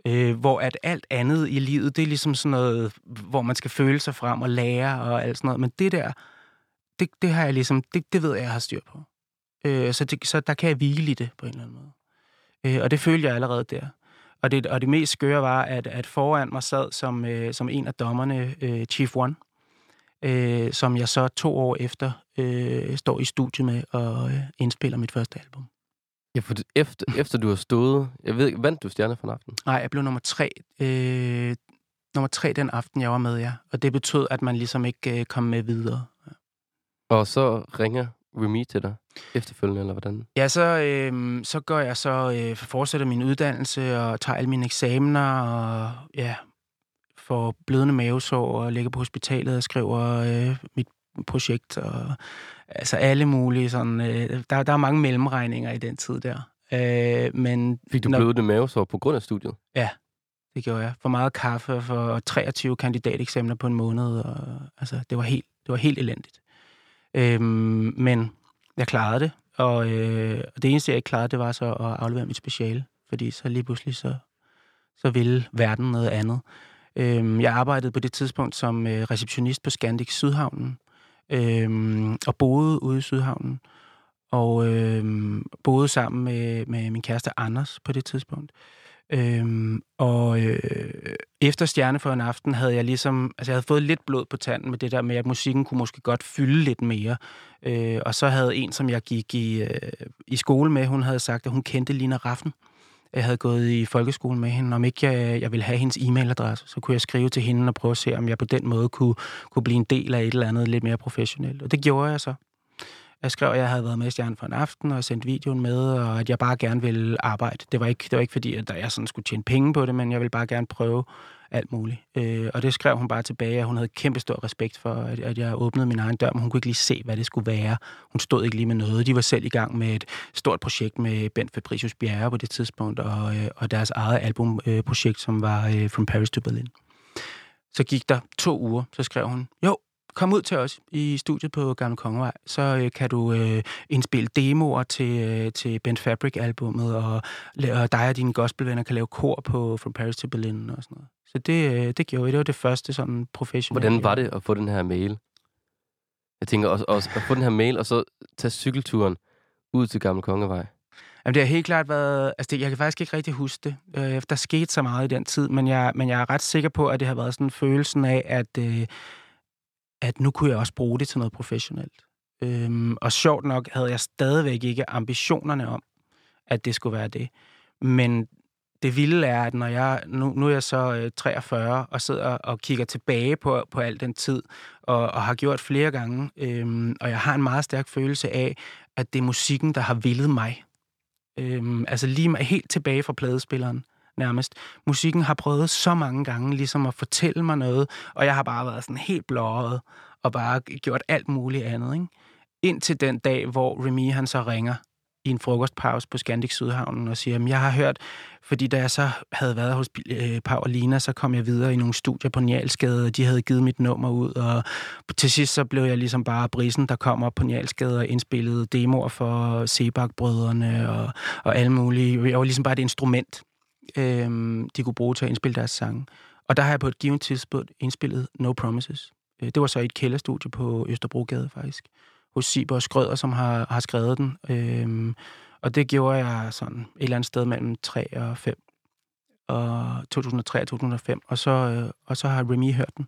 øh, hvor at alt andet i livet, det er ligesom sådan noget, hvor man skal føle sig frem og lære og alt sådan noget. Men det der, det, det har jeg ligesom, det, det ved jeg, jeg har styr på. Øh, så, det, så der kan jeg hvile i det på en eller anden måde. Øh, og det følte jeg allerede der. Og det, og det mest skøre var, at, at foran mig sad som, øh, som en af dommerne øh, Chief One, øh, som jeg så to år efter øh, står i studiet med og øh, indspiller mit første album. Ja, for efter, efter du har stået... Jeg ved ikke, vandt du Stjerne for aften? Nej, jeg blev nummer tre. Øh, nummer tre den aften, jeg var med, ja. Og det betød, at man ligesom ikke øh, kom med videre. Og så ringer Remy til dig efterfølgende, eller hvordan? Ja, så, øh, så går jeg så, øh, fortsætter min uddannelse og tager alle mine eksamener og ja, får blødende mavesår og ligger på hospitalet og skriver øh, mit projekt. Og, altså alle mulige sådan... Øh, der, der er mange mellemregninger i den tid der. Øh, men Fik du når- blødende mavesår på grund af studiet? Det gjorde jeg. For meget kaffe og for 23 kandidateksamener på en måned. Og, altså, det var helt, det var helt elendigt. Øhm, men jeg klarede det. Og, øh, og det eneste, jeg ikke klarede, det var så at aflevere mit speciale. Fordi så lige pludselig, så, så ville verden noget andet. Øhm, jeg arbejdede på det tidspunkt som øh, receptionist på Scandic Sydhavnen. Øhm, og boede ude i Sydhavnen. Og øhm, boede sammen med, med min kæreste Anders på det tidspunkt. Øhm, og øh, efter Stjerne for en aften havde jeg ligesom, altså jeg havde fået lidt blod på tanden med det der med, at musikken kunne måske godt fylde lidt mere. Øh, og så havde en, som jeg gik i, øh, i skole med, hun havde sagt, at hun kendte Lina Raffen. Jeg havde gået i folkeskole med hende. Om ikke jeg, jeg ville have hendes e-mailadresse, så kunne jeg skrive til hende og prøve at se, om jeg på den måde kunne, kunne blive en del af et eller andet lidt mere professionelt. Og det gjorde jeg så. Jeg skrev, at jeg havde været med i Stjernen for en aften og sendt videoen med, og at jeg bare gerne ville arbejde. Det var ikke, det var ikke fordi, at jeg sådan skulle tjene penge på det, men jeg ville bare gerne prøve alt muligt. Øh, og det skrev hun bare tilbage, at hun havde kæmpe stor respekt for, at, at jeg åbnede min egen dør, men hun kunne ikke lige se, hvad det skulle være. Hun stod ikke lige med noget. De var selv i gang med et stort projekt med Bent Fabricius Bjerre på det tidspunkt, og, øh, og deres eget albumprojekt, som var øh, From Paris to Berlin. Så gik der to uger, så skrev hun, jo, kom ud til os i studiet på Gamle Kongevej, så øh, kan du øh, indspille demoer til, øh, til Bent Fabric-albummet, og, og dig og dine gospelvenner kan lave kor på From Paris to Berlin og sådan noget. Så det, øh, det gjorde vi. Det var det første sådan professionelle. Hvordan var det at få den her mail? Jeg tænker også, også at få den her mail, og så tage cykelturen ud til Gamle Kongevej. Jamen, det har helt klart været... Altså, det, jeg kan faktisk ikke rigtig huske det. Øh, der skete så meget i den tid, men jeg, men jeg er ret sikker på, at det har været sådan følelsen af, at, øh, at nu kunne jeg også bruge det til noget professionelt. Øhm, og sjovt nok havde jeg stadigvæk ikke ambitionerne om, at det skulle være det. Men det vilde er, at når jeg, nu, nu er jeg så øh, 43 og sidder og kigger tilbage på, på al den tid, og, og har gjort flere gange, øhm, og jeg har en meget stærk følelse af, at det er musikken, der har vildet mig. Øhm, altså lige mig helt tilbage fra pladespilleren nærmest. Musikken har prøvet så mange gange ligesom at fortælle mig noget, og jeg har bare været sådan helt blåret og bare gjort alt muligt andet. Ikke? Indtil den dag, hvor Remy han så ringer i en frokostpause på Scandic Sydhavnen og siger, at jeg har hørt, fordi da jeg så havde været hos øh, Pau og Lina, så kom jeg videre i nogle studier på Njalsgade, og de havde givet mit nummer ud, og til sidst så blev jeg ligesom bare brisen, der kom op på Njalsgade og indspillede demoer for Sebak-brødrene og, og alle mulige. Jeg var ligesom bare et instrument, øh, de kunne bruge til at indspille deres sange. Og der har jeg på et givet tidspunkt indspillet No Promises. Øh, det var så i et kælderstudie på Østerbrogade faktisk, hos Siber og Skrøder, som har, har skrevet den. Øhm, og det gjorde jeg sådan et eller andet sted mellem 3 og 5. Og 2003 og 2005. Og så, øh, og så har Remy hørt den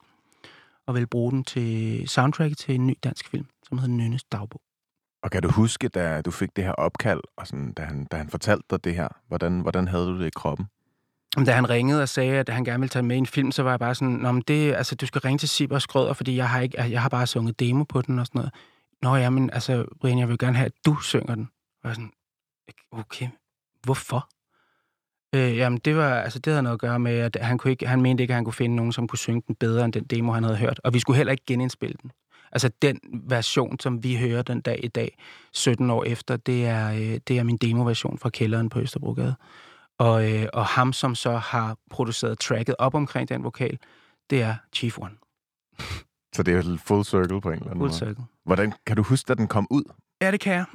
og vil bruge den til soundtrack til en ny dansk film, som hedder Nynnes Dagbog. Og kan du huske, da du fik det her opkald, og sådan, da, han, da han fortalte dig det her, hvordan, hvordan havde du det i kroppen? Da han ringede og sagde, at han gerne ville tage med i en film, så var jeg bare sådan, Nå, men det, altså, du skal ringe til Sibber og Skrøder, fordi jeg har, ikke, jeg har bare sunget demo på den og sådan noget. Nå ja, men altså, Brian, jeg vil gerne have, at du synger den. Og jeg sådan, okay, hvorfor? Øh, jamen, det var, altså, det havde noget at gøre med, at han, kunne ikke, han mente ikke, at han kunne finde nogen, som kunne synge den bedre end den demo, han havde hørt. Og vi skulle heller ikke genindspille den. Altså, den version, som vi hører den dag i dag, 17 år efter, det er, øh, det er min demoversion fra kælderen på Østerbrogade. Og, øh, og ham, som så har produceret tracket op omkring den vokal, det er Chief One. Så det er full circle på en eller anden Full måde. circle. Hvordan kan du huske, at den kom ud? Ja, det kan jeg.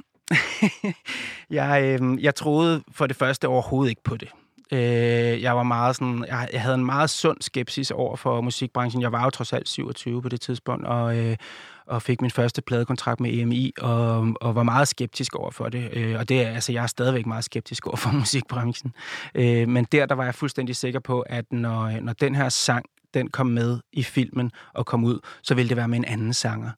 jeg, øh, jeg troede for det første overhovedet ikke på det. Øh, jeg var meget sådan, jeg, jeg havde en meget sund skepsis over for musikbranchen. Jeg var jo trods alt 27 på det tidspunkt, og, øh, og fik min første pladekontrakt med EMI, og, og var meget skeptisk over for det. Øh, og det er, altså, jeg er stadigvæk meget skeptisk over for musikbranchen. Øh, men der, der var jeg fuldstændig sikker på, at når, når den her sang, den kom med i filmen og kom ud, så ville det være med en anden sanger.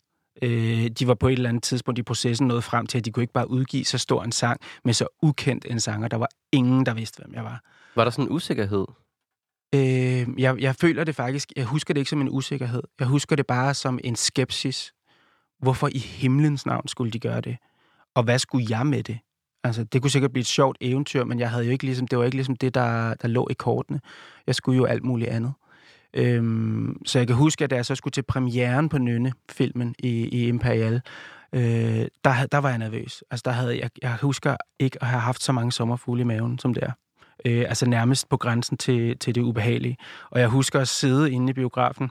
Øh, de var på et eller andet tidspunkt i processen nået frem til, at de kunne ikke bare udgive så stor en sang med så ukendt en sanger. Der var ingen, der vidste, hvem jeg var. Var der sådan en usikkerhed? Øh, jeg, jeg føler det faktisk, jeg husker det ikke som en usikkerhed. Jeg husker det bare som en skepsis. Hvorfor i himlens navn skulle de gøre det? Og hvad skulle jeg med det? Altså, det kunne sikkert blive et sjovt eventyr, men jeg havde jo ikke ligesom, det var ikke ligesom det, der, der lå i kortene. Jeg skulle jo alt muligt andet. Øhm, så jeg kan huske, at da jeg så skulle til premieren på Nynne-filmen i, i Imperial, øh, der, der var jeg nervøs. Altså, der havde, jeg, jeg husker ikke at have haft så mange sommerfugle i maven, som det er. Øh, altså nærmest på grænsen til, til det ubehagelige. Og jeg husker at sidde inde i biografen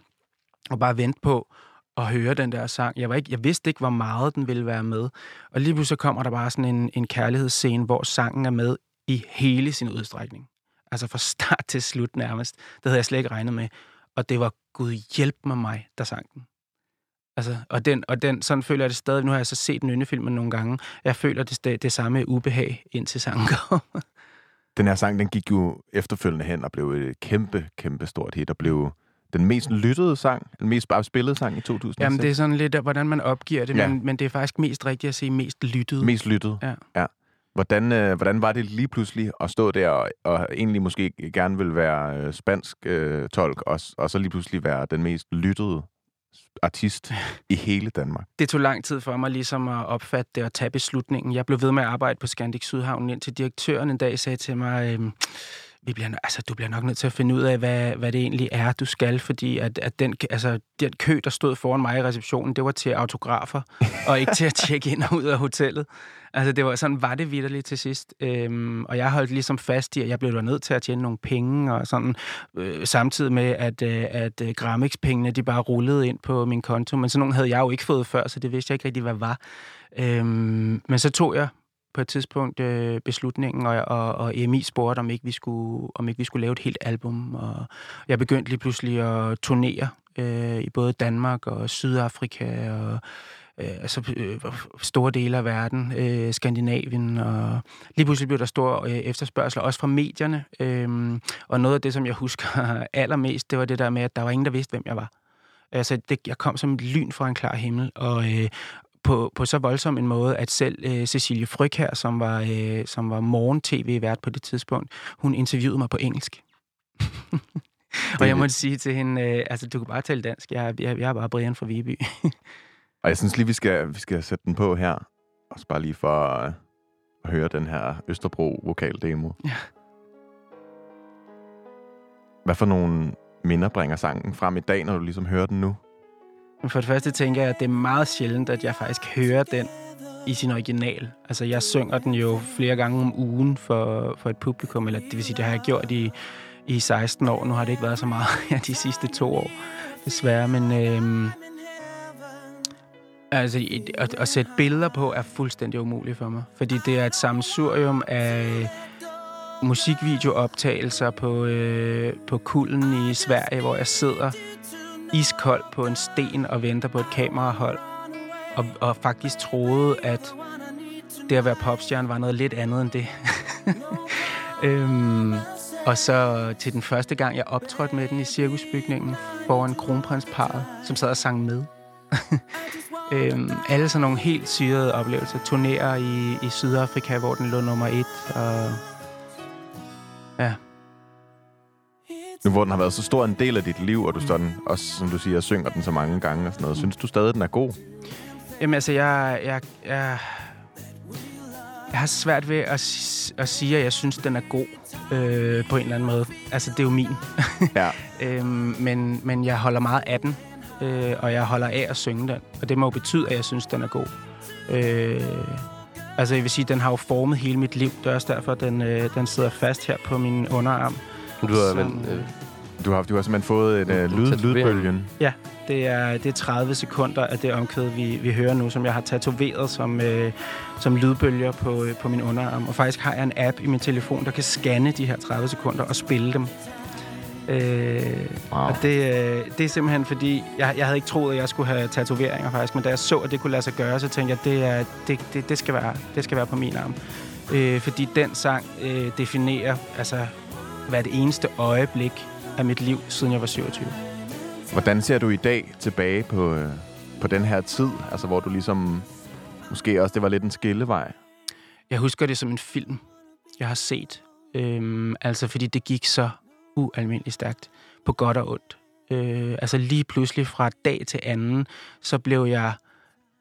og bare vente på at høre den der sang. Jeg, var ikke, jeg vidste ikke, hvor meget den ville være med. Og lige pludselig kommer der bare sådan en, en kærlighedsscene, hvor sangen er med i hele sin udstrækning. Altså fra start til slut nærmest. Det havde jeg slet ikke regnet med. Og det var Gud hjælp mig mig, der sang den. Altså, og, den, og den, sådan føler jeg det stadig. Nu har jeg så set Nynne-filmen nogle gange. Jeg føler det, det, det samme ubehag, indtil sangen kommer. Den her sang, den gik jo efterfølgende hen og blev et kæmpe, kæmpe stort hit, og blev den mest lyttede sang, den mest bare spillede sang i 2006. Jamen, det er sådan lidt, hvordan man opgiver det, ja. men, men det er faktisk mest rigtigt at sige mest lyttet. Mest lyttet, ja. ja. Hvordan, øh, hvordan var det lige pludselig at stå der og, og egentlig måske gerne vil være øh, spansk øh, tolk, og, og så lige pludselig være den mest lyttede artist i hele Danmark? Det tog lang tid for mig ligesom at opfatte det og tage beslutningen. Jeg blev ved med at arbejde på Scandic Sydhavn, indtil direktøren en dag sagde til mig, øh, vi bliver, altså, du bliver nok nødt til at finde ud af, hvad, hvad det egentlig er, du skal, fordi at, at den, altså, den kø, der stod foran mig i receptionen, det var til autografer, og ikke til at tjekke ind og ud af hotellet. Altså, det var, sådan var det vidderligt til sidst. Øhm, og jeg holdt ligesom fast i, at jeg blev nødt til at tjene nogle penge, og sådan, øh, samtidig med, at, øh, at øh, Grammix-pengene, de bare rullede ind på min konto. Men sådan nogle havde jeg jo ikke fået før, så det vidste jeg ikke rigtig, hvad var. Øhm, men så tog jeg på et tidspunkt øh, beslutningen, og, og, og EMI spurgte, om ikke, vi skulle, om ikke vi skulle lave et helt album. Og jeg begyndte lige pludselig at turnere øh, i både Danmark og Sydafrika og øh, altså, øh, store dele af verden, øh, Skandinavien, og lige pludselig blev der stor øh, efterspørgsel, også fra medierne. Øh, og noget af det, som jeg husker allermest, det var det der med, at der var ingen, der vidste, hvem jeg var. Altså, det, jeg kom som et lyn fra en klar himmel, og, øh, på, på så voldsom en måde, at selv øh, Cecilie Fryg her, som var, øh, som var morgen-tv-vært på det tidspunkt, hun interviewede mig på engelsk. og jeg måtte sige til hende, øh, altså du kan bare tale dansk, jeg, jeg, jeg er bare Brian fra Viby. og jeg synes lige, vi skal, vi skal sætte den på her, også bare lige for at, at høre den her Østerbro vokaldemo. Ja. Hvad for nogle minder bringer sangen frem i dag, når du ligesom hører den nu? For det første tænker jeg, at det er meget sjældent, at jeg faktisk hører den i sin original. Altså, jeg synger den jo flere gange om ugen for, for et publikum, eller det vil sige, det har jeg gjort i, i 16 år. Nu har det ikke været så meget ja, de sidste to år, desværre, men... Øhm, altså, at, at sætte billeder på er fuldstændig umuligt for mig, fordi det er et sammensurium af musikvideooptagelser på, øh, på kulden i Sverige, hvor jeg sidder iskold på en sten og venter på et kamerahold. Og, og faktisk troede, at det at være popstjerne var noget lidt andet end det. øhm, og så til den første gang, jeg optrådte med den i cirkusbygningen foran kronprinsparet, som sad og sang med. øhm, alle sådan nogle helt syrede oplevelser. Turnerer i, i Sydafrika, hvor den lå nummer et. Og ja, nu hvor den har været så stor en del af dit liv, og du står den, også, som du siger, synger den så mange gange og sådan noget, synes du stadig, den er god? Jamen altså, jeg, jeg, jeg, jeg har svært ved at, at sige, at jeg synes, den er god øh, på en eller anden måde. Altså, det er jo min. ja. øhm, men, men jeg holder meget af den, øh, og jeg holder af at synge den. Og det må jo betyde, at jeg synes, den er god. Øh, altså, jeg vil sige, den har jo formet hele mit liv. Det er også derfor, den, øh, den sidder fast her på min underarm. Du har, men, øh, du har, du har simpelthen fået et uh, lyd, lydbølgen. Ja, det er, det er 30 sekunder af det omkvæd, vi, vi hører nu, som jeg har tatoveret som, øh, som lydbølger på, øh, på min underarm. Og faktisk har jeg en app i min telefon, der kan scanne de her 30 sekunder og spille dem. Øh, wow. Og det, øh, det er simpelthen fordi, jeg, jeg havde ikke troet, at jeg skulle have tatoveringer faktisk, men da jeg så, at det kunne lade sig gøre, så tænkte jeg, at det, er, det, det, det, skal, være, det skal være på min arm. Øh, fordi den sang øh, definerer altså hvert eneste øjeblik af mit liv, siden jeg var 27. Hvordan ser du i dag tilbage på, øh, på den her tid, altså hvor du ligesom, måske også, det var lidt en skillevej? Jeg husker det som en film, jeg har set. Øhm, altså fordi det gik så ualmindeligt stærkt, på godt og ondt. Øh, altså lige pludselig fra dag til anden, så blev jeg,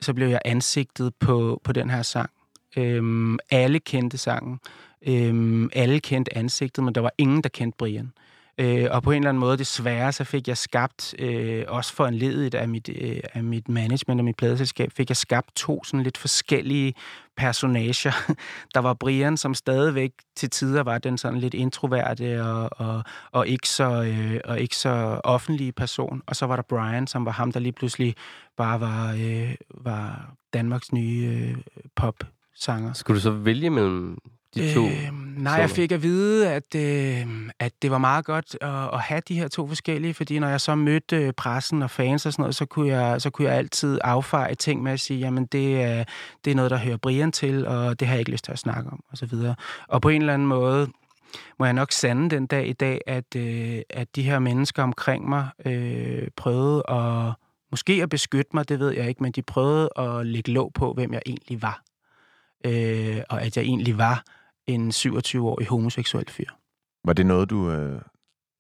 så blev jeg ansigtet på, på den her sang. Øh, alle kendte sangen. Øhm, alle kendte ansigtet, men der var ingen, der kendte Brian. Øh, og på en eller anden måde, desværre, så fik jeg skabt, øh, også for en ledet af mit, øh, af mit management og mit pladeselskab, fik jeg skabt to sådan lidt forskellige personager. Der var Brian, som stadigvæk til tider var den sådan lidt introverte og, og, og, ikke, så, øh, og ikke så offentlige person. Og så var der Brian, som var ham, der lige pludselig bare var, øh, var Danmarks nye øh, pop-sanger. Skulle du så vælge mellem de to? Øh, nej, jeg fik at vide, at, øh, at det var meget godt at, at have de her to forskellige, fordi når jeg så mødte øh, pressen og fans og sådan noget, så kunne jeg, så kunne jeg altid affeje ting med at sige, jamen det er, det er noget, der hører Brian til, og det har jeg ikke lyst til at snakke om, og så videre. Og på en eller anden måde må jeg nok sande den dag i dag, at, øh, at de her mennesker omkring mig øh, prøvede at, måske at beskytte mig, det ved jeg ikke, men de prøvede at lægge låg på, hvem jeg egentlig var. Øh, og at jeg egentlig var en 27-årig homoseksuel fyr. Var det noget, du... Øh,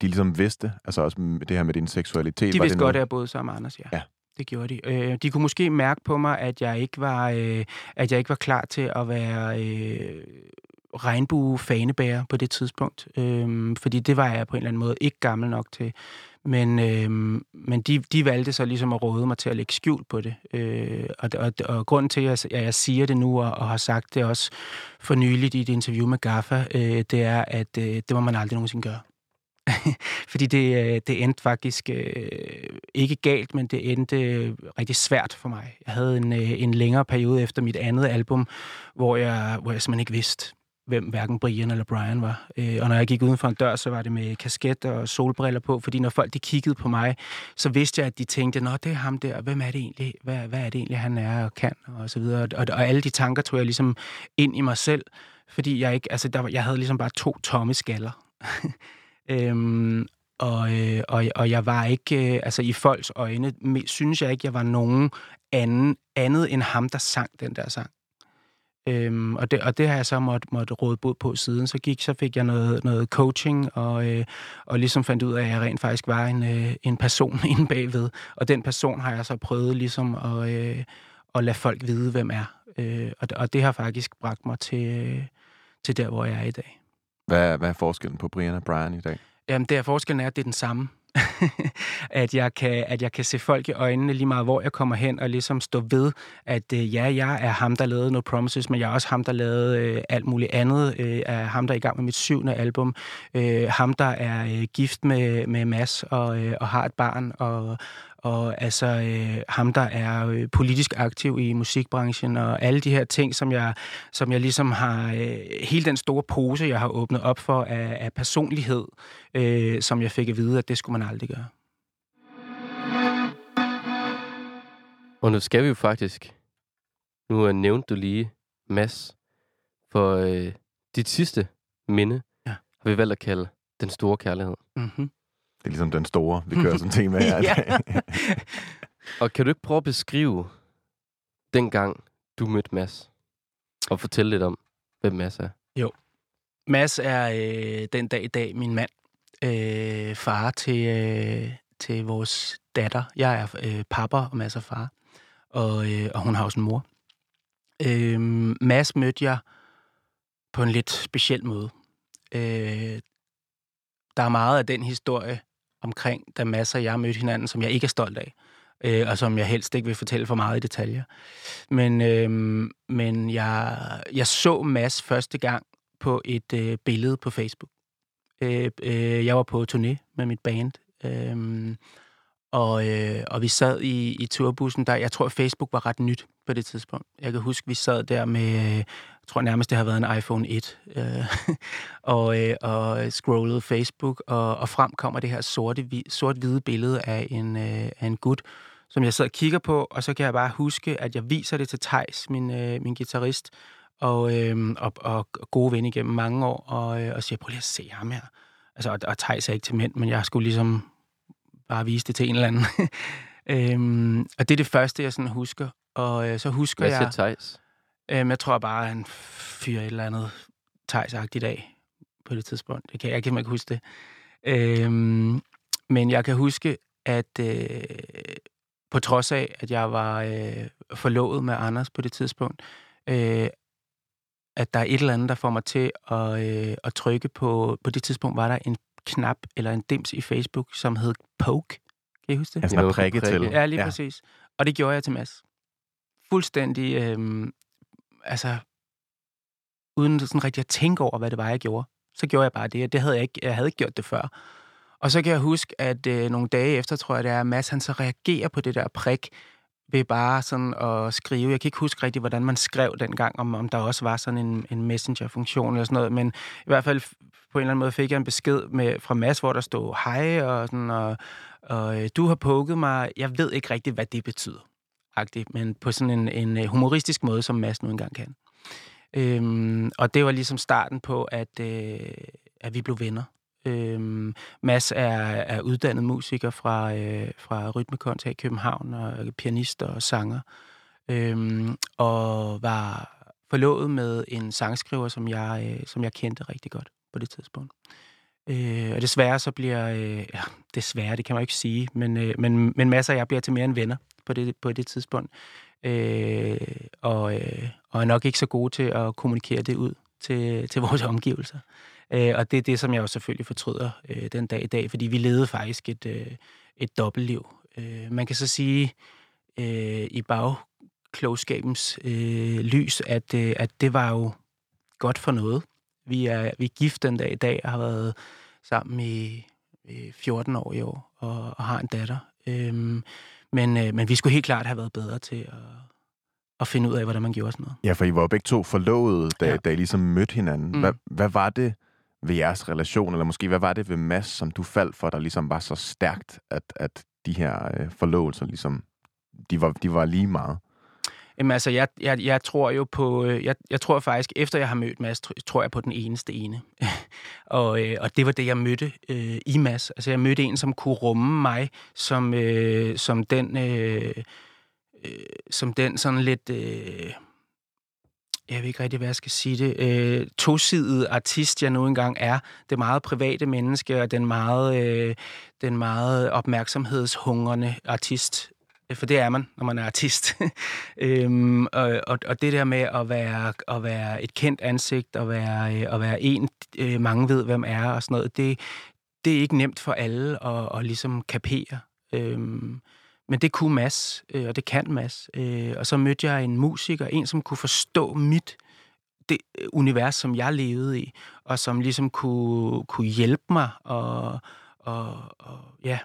de ligesom vidste? Altså også det her med din seksualitet? De var vidste det godt, noget? at jeg boede sammen med Anders, ja. Ja. Det gjorde de. Øh, de kunne måske mærke på mig, at jeg ikke var, øh, at jeg ikke var klar til at være øh, regnbue-fanebærer på det tidspunkt. Øh, fordi det var jeg på en eller anden måde ikke gammel nok til. Men, øh, men de, de valgte så ligesom at råde mig til at lægge skjul på det. Øh, og, og, og grunden til, at jeg, jeg siger det nu, og, og har sagt det også for nyligt i et interview med Gaffa, øh, det er, at øh, det må man aldrig nogensinde gøre. Fordi det, øh, det endte faktisk øh, ikke galt, men det endte øh, rigtig svært for mig. Jeg havde en, øh, en længere periode efter mit andet album, hvor jeg, hvor jeg simpelthen ikke vidste, hvem hverken Brian eller Brian var. Øh, og når jeg gik uden for en dør, så var det med kasket og solbriller på, fordi når folk de kiggede på mig, så vidste jeg, at de tænkte, nå, det er ham der, hvem er det egentlig, hvad, hvad er det egentlig, han er og kan, og så videre. Og, og alle de tanker tog jeg ligesom ind i mig selv, fordi jeg ikke, altså, der, var, jeg havde ligesom bare to tomme skaller. øhm, og, øh, og, og jeg var ikke, øh, altså i folks øjne, synes jeg ikke, jeg var nogen anden, andet end ham, der sang den der sang. Øhm, og, det, og det har jeg så måtte, måtte råde bod på siden. Så gik, så fik jeg noget, noget coaching, og, øh, og ligesom fandt ud af, at jeg rent faktisk var en, øh, en person inde bagved. Og den person har jeg så prøvet ligesom at, øh, at lade folk vide, hvem er. Øh, og, og det har faktisk bragt mig til, øh, til der, hvor jeg er i dag. Hvad, hvad er forskellen på Brian og Brian i dag? Jamen, det er forskellen er, at det er den samme. at, jeg kan, at jeg kan se folk i øjnene lige meget, hvor jeg kommer hen, og ligesom stå ved, at øh, ja, jeg er ham, der lavede No Promises, men jeg er også ham, der lavede øh, alt muligt andet. Øh, er ham, der er i gang med mit syvende album. Øh, ham, der er øh, gift med, med Mads og, øh, og har et barn. Og, og altså øh, ham, der er øh, politisk aktiv i musikbranchen, og alle de her ting, som jeg, som jeg ligesom har, øh, hele den store pose, jeg har åbnet op for af, af personlighed, øh, som jeg fik at vide, at det skulle man aldrig gøre. Og nu skal vi jo faktisk... Nu uh, nævnte du lige Mads. For øh, dit sidste minde Ja. har vi valgt at kalde Den Store Kærlighed. Mm-hmm. Det er ligesom den store, vi kører som tema her. i Ja. dag. Og kan du ikke prøve at beskrive dengang, du mødte Mads? Og fortælle lidt om, hvem Mads er. Mads er øh, den dag i dag min mand. Øh, far til, øh, til vores datter. Jeg er øh, pappa, og Mads er far. Og, øh, og hun har også en mor. Øh, Mads mødte jeg på en lidt speciel måde. Øh, der er meget af den historie omkring, da masser og jeg mødte hinanden, som jeg ikke er stolt af. Øh, og som jeg helst ikke vil fortælle for meget i detaljer. Men, øh, men jeg, jeg så Mads første gang på et øh, billede på Facebook. Øh, øh, jeg var på turné med mit band, øh, og, øh, og vi sad i, i turbussen der. Jeg tror, Facebook var ret nyt på det tidspunkt. Jeg kan huske, vi sad der med, øh, jeg tror nærmest, det har været en iPhone 1, øh, og, øh, og scrollede Facebook, og, og frem kommer det her sorte, sort-hvide billede af en, øh, af en gut, som jeg sidder og kigger på, og så kan jeg bare huske, at jeg viser det til Tejs, min, øh, min guitarist, og, øh, og, og gode ven igennem mange år, og, øh, og siger, prøv lige at se ham her. Altså, og, og Thijs er ikke til mænd, men jeg skulle ligesom bare vise det til en eller anden. øhm, og det er det første, jeg sådan husker. Og øh, så husker Hvad jeg... Thijs? Øhm, jeg tror bare, han fyrer et eller andet Thijs-agtigt af på det tidspunkt. Jeg kan, jeg kan ikke huske det. Øhm, men jeg kan huske, at øh, på trods af, at jeg var øh, forlovet med Anders på det tidspunkt, øh, at der er et eller andet, der får mig til at, øh, at trykke på... På det tidspunkt var der en knap eller en dims i Facebook, som hed Poke. Kan I huske det? Altså, man prikke til. Ja, lige ja. præcis. Og det gjorde jeg til Mads. Fuldstændig, øh, altså, uden sådan rigtig at tænke over, hvad det var, jeg gjorde. Så gjorde jeg bare det, og det havde jeg ikke, jeg havde ikke gjort det før. Og så kan jeg huske, at øh, nogle dage efter, tror jeg, det er, at Mads han så reagerer på det der prik, ved bare sådan at skrive. Jeg kan ikke huske rigtig, hvordan man skrev dengang, om, om der også var sådan en, en messenger-funktion eller sådan noget, men i hvert fald på en eller anden måde fik jeg en besked med, fra Mads, hvor der stod hej, og, sådan, og, og øh, du har pukket mig. Jeg ved ikke rigtig, hvad det betyder, men på sådan en, en øh, humoristisk måde, som Mads nu engang kan. Øhm, og det var ligesom starten på, at, øh, at vi blev venner. Øhm, Mads er, er uddannet musiker fra, øh, fra Rytmekonta i København, og pianist og sanger. Øhm, og var forlovet med en sangskriver, som jeg, øh, som jeg kendte rigtig godt på det tidspunkt. Øh, og desværre så bliver... Øh, ja, desværre, det kan man jo ikke sige, men, øh, men, men Mads og jeg bliver til mere end venner på det, på det tidspunkt. Øh, og, øh, og er nok ikke så gode til at kommunikere det ud til, til vores omgivelser. Øh, og det er det, som jeg jo selvfølgelig fortryder øh, den dag i dag, fordi vi levede faktisk et, øh, et dobbeltliv. Øh, man kan så sige øh, i bagklogskabens øh, lys, at, øh, at det var jo godt for noget. Vi er, vi er gift den dag i dag og har været sammen i, 14 år i år og, og har en datter. Øh, men, øh, men vi skulle helt klart have været bedre til at, at finde ud af, hvordan man gjorde sådan noget. Ja, for I var jo begge to forlovede, da, Ja. da I ligesom mødte hinanden. Mm. Hvad, hvad var det ved jeres relation, eller måske hvad var det ved Mads, som du faldt for, der ligesom var så stærkt, at, at de her øh, forlovelser ligesom, de var, de var lige meget? Jamen altså, jeg, jeg, jeg tror jo på, øh, jeg, jeg tror faktisk, efter jeg har mødt Mads, tror jeg på den eneste ene. og, øh, og det var det, jeg mødte øh, i Mads. Altså, jeg mødte en, som kunne rumme mig, som, øh, som den, øh, øh, som den sådan lidt, øh, jeg ved ikke rigtig, hvad jeg skal sige det, øh, tosidede artist, jeg nu engang er. Det meget private menneske, og den meget, øh, den meget opmærksomhedshungrende artist, Øh, for det er man, når man er artist. øhm, og, og, og det der med at være, at være et kendt ansigt, og være, øh, at være en, øh, mange ved, hvem er, og sådan noget, det, det er ikke nemt for alle at, at ligesom kapere. Øhm, men det kunne Mads, øh, og det kan Mads. Øh, og så mødte jeg en musiker, en som kunne forstå mit det øh, univers, som jeg levede i, og som ligesom kunne, kunne hjælpe mig og, og, og ja,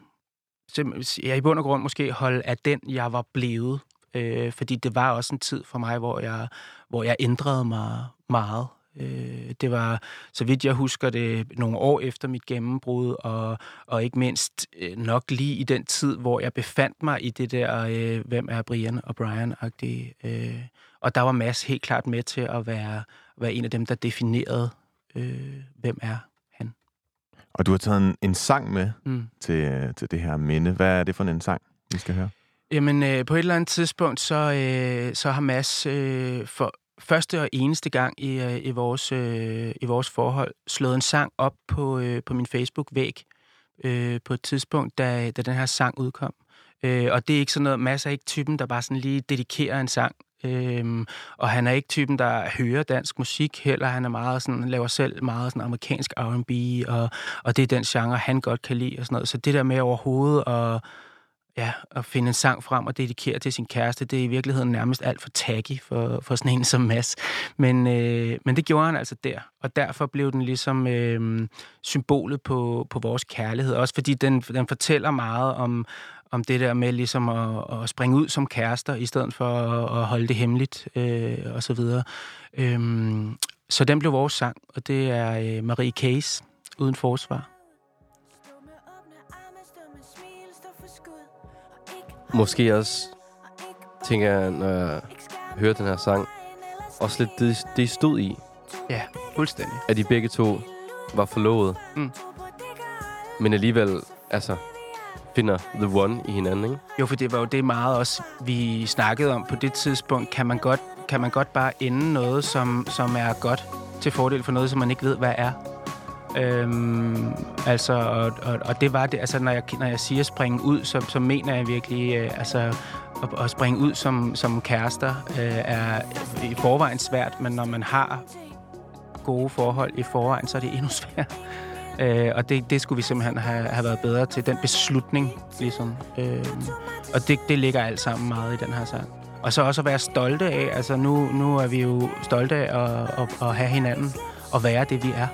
sim- ja, i bund og grund måske holde af den, jeg var blevet. Øh, fordi det var også en tid for mig, hvor jeg, hvor jeg ændrede mig meget. Øh, det var, så vidt jeg husker det, nogle år efter mit gennembrud, og, og ikke mindst øh, nok lige i den tid, hvor jeg befandt mig i det der, øh, hvem er Brian og Brian-agtige. Øh, og der var Mads helt klart med til at være, være en af dem, der definerede, øh, hvem er. Og du har taget en, en sang med Mm. til, til det her minde. Hvad er det for en sang, vi skal høre? Jamen, øh, på et eller andet tidspunkt, så, øh, så har Mads øh, for første og eneste gang i, øh, i, vores, øh, i vores forhold slået en sang op på, øh, på min Facebook-væg øh, på et tidspunkt, da, da den her sang udkom. Øh, og det er ikke sådan noget, Mads er ikke typen, der bare sådan lige dedikerer en sang. Øhm, og han er ikke typen, der hører dansk musik heller. Han er meget sådan, laver selv meget sådan amerikansk R&B, og, og det er den genre, han godt kan lide og sådan noget. Så det der med overhovedet at, ja, at finde en sang frem og dedikere til sin kæreste, det er i virkeligheden nærmest alt for taggy for, for sådan en som Mads. Men, øh, men det gjorde han altså der, og derfor blev den ligesom øh, symbolet på, på vores kærlighed. Også fordi den, den fortæller meget om, om det der med ligesom at, at springe ud som kærester, i stedet for at, at holde det hemmeligt øh, og så videre. Øhm, så den blev vores sang, og det er øh, Marie Case, Uden Forsvar. Måske også, tænker jeg, når jeg hører den her sang, også lidt det, det stod i, Ja, fuldstændig. at de begge to var forlovet. Mm. Men alligevel, altså, finder the one i hinanden, ikke? Jo, for det var jo det meget også, vi snakkede om på det tidspunkt. Kan man godt, kan man godt bare ende noget, som, som er godt til fordel for noget, som man ikke ved, hvad er? Øhm, altså, og, og, og det var det, altså når jeg, når jeg siger springe ud, så, så mener jeg virkelig, øh, altså at, at springe ud som, som kærester øh, er i forvejen svært, men når man har gode forhold i forvejen, så er det endnu sværere. Øh, og det, det skulle vi simpelthen have, have været bedre til, den beslutning, ligesom. Øh, og det, det ligger alt sammen meget i den her sang. Og så også at være stolte af, altså nu, nu er vi jo stolte af at, at, at have hinanden og være det, vi er.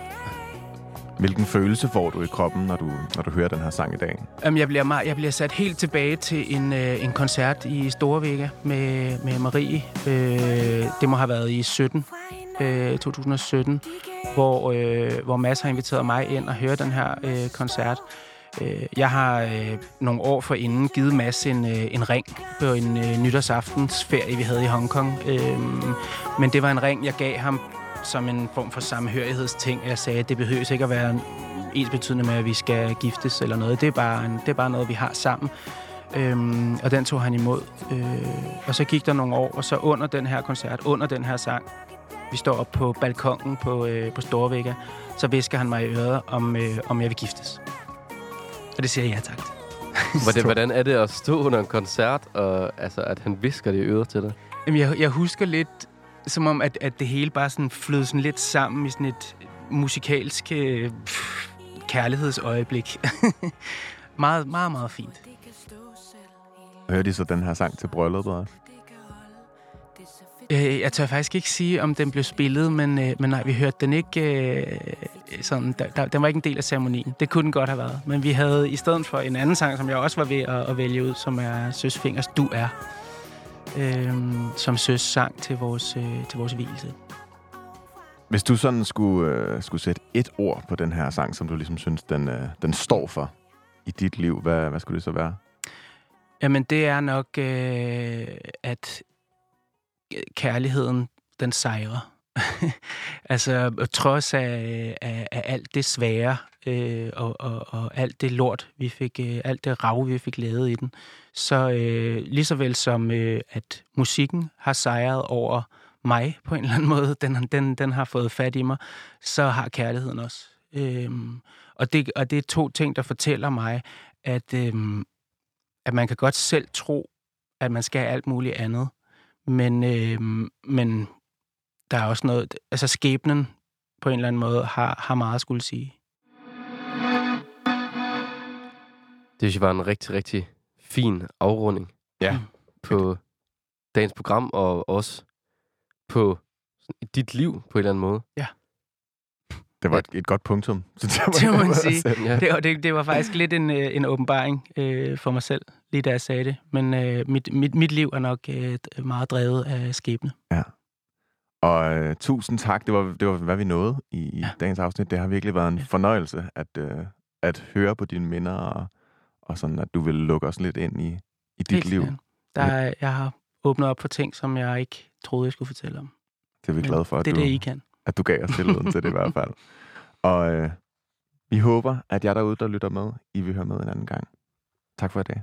Hvilken følelse får du i kroppen, når du, når du hører den her sang i dag? Um, jeg, bliver meget, jeg bliver sat helt tilbage til en, uh, en koncert i Storvægge med, med Marie. Uh, det må have været i 17, øh, 2017, hvor, øh, hvor Mads har inviteret mig ind og høre den her øh, koncert. Uh, jeg har øh, nogle år forinden givet Mads en, øh, en ring på en øh, nytårsaftensferie, vi havde i Hongkong. Øh, men det var en ring, jeg gav ham som en form for samhørighedsting. Jeg sagde, at det behøver ikke at være ens betydende med, at vi skal giftes eller noget. Det er bare, en, det er bare noget, vi har sammen. Øhm, og den tog han imod. Øh, og så gik der nogle år, og så under den her koncert, under den her sang, vi står op på balkongen på, øh, på Storvægga, så visker han mig i øret, om, øh, om jeg vil giftes. Og det siger jeg ja tak til. Hvordan, hvordan er det at stå under en koncert, og altså, at han visker det i øret til dig? Jamen, jeg, jeg husker lidt, som om, at, at det hele bare sådan flød sådan lidt sammen i sådan et musikalsk øh, pff, kærlighedsøjeblik. meget, meget, meget fint. Hører de så den her sang til brylluppet også? Øh, jeg tør faktisk ikke sige, om den blev spillet, men, øh, men nej, vi hørte den ikke øh, sådan, der, der, den var ikke en del af ceremonien. Det kunne den godt have været. Men vi havde i stedet for en anden sang, som jeg også var ved at, at vælge ud, som er Søs Fingers Du Er, øh, som Søs sang til vores, øh, til vores hvilelse. Hvis du sådan skulle, øh, skulle sætte et ord på den her sang, som du ligesom synes, den, øh, den står for i dit liv, hvad, hvad skulle det så være? Jamen, det er nok, øh, at kærligheden, den sejrer. altså, trods af, af, af alt det svære, øh, og, og, og alt det lort, vi fik, øh, alt det rav, vi fik lavet i den, så øh, lige så vel som, øh, at musikken har sejret over mig på en eller anden måde, den, den, den har fået fat i mig, så har kærligheden også. Øhm, og, det, og det er to ting, der fortæller mig, at, øhm, at man kan godt selv tro, at man skal have alt muligt andet, men, øhm, men der er også noget, altså skæbnen på en eller anden måde har, har meget at skulle sige. Det synes jeg var en rigtig, rigtig fin afrunding Ja. på dagens program, og også på dit liv på en eller anden måde. Det var et, et godt punktum. synes jeg, Det må man sige. Ja. Det, og det, det var faktisk lidt en, øh, en åbenbaring øh, for mig selv, lige da jeg sagde det. Men øh, mit, mit, mit liv er nok øh, meget drevet af skæbne. Og øh, tusind tak. Det var, det var, hvad vi nåede i, i Ja. dagens afsnit. Det har virkelig været en Ja. fornøjelse at, øh, at høre på dine minder, og, og sådan, at du vil lukke os lidt ind i, i dit Helt liv. Der er, jeg har åbnet op for ting, som jeg ikke troede, jeg skulle fortælle om. Det er vi Men glade for, at det er du, det, I kan. at du gav os tilliden til det i hvert fald. Og øh, vi håber, at jer derude, der lytter med, I vil høre med en anden gang. Tak for i dag.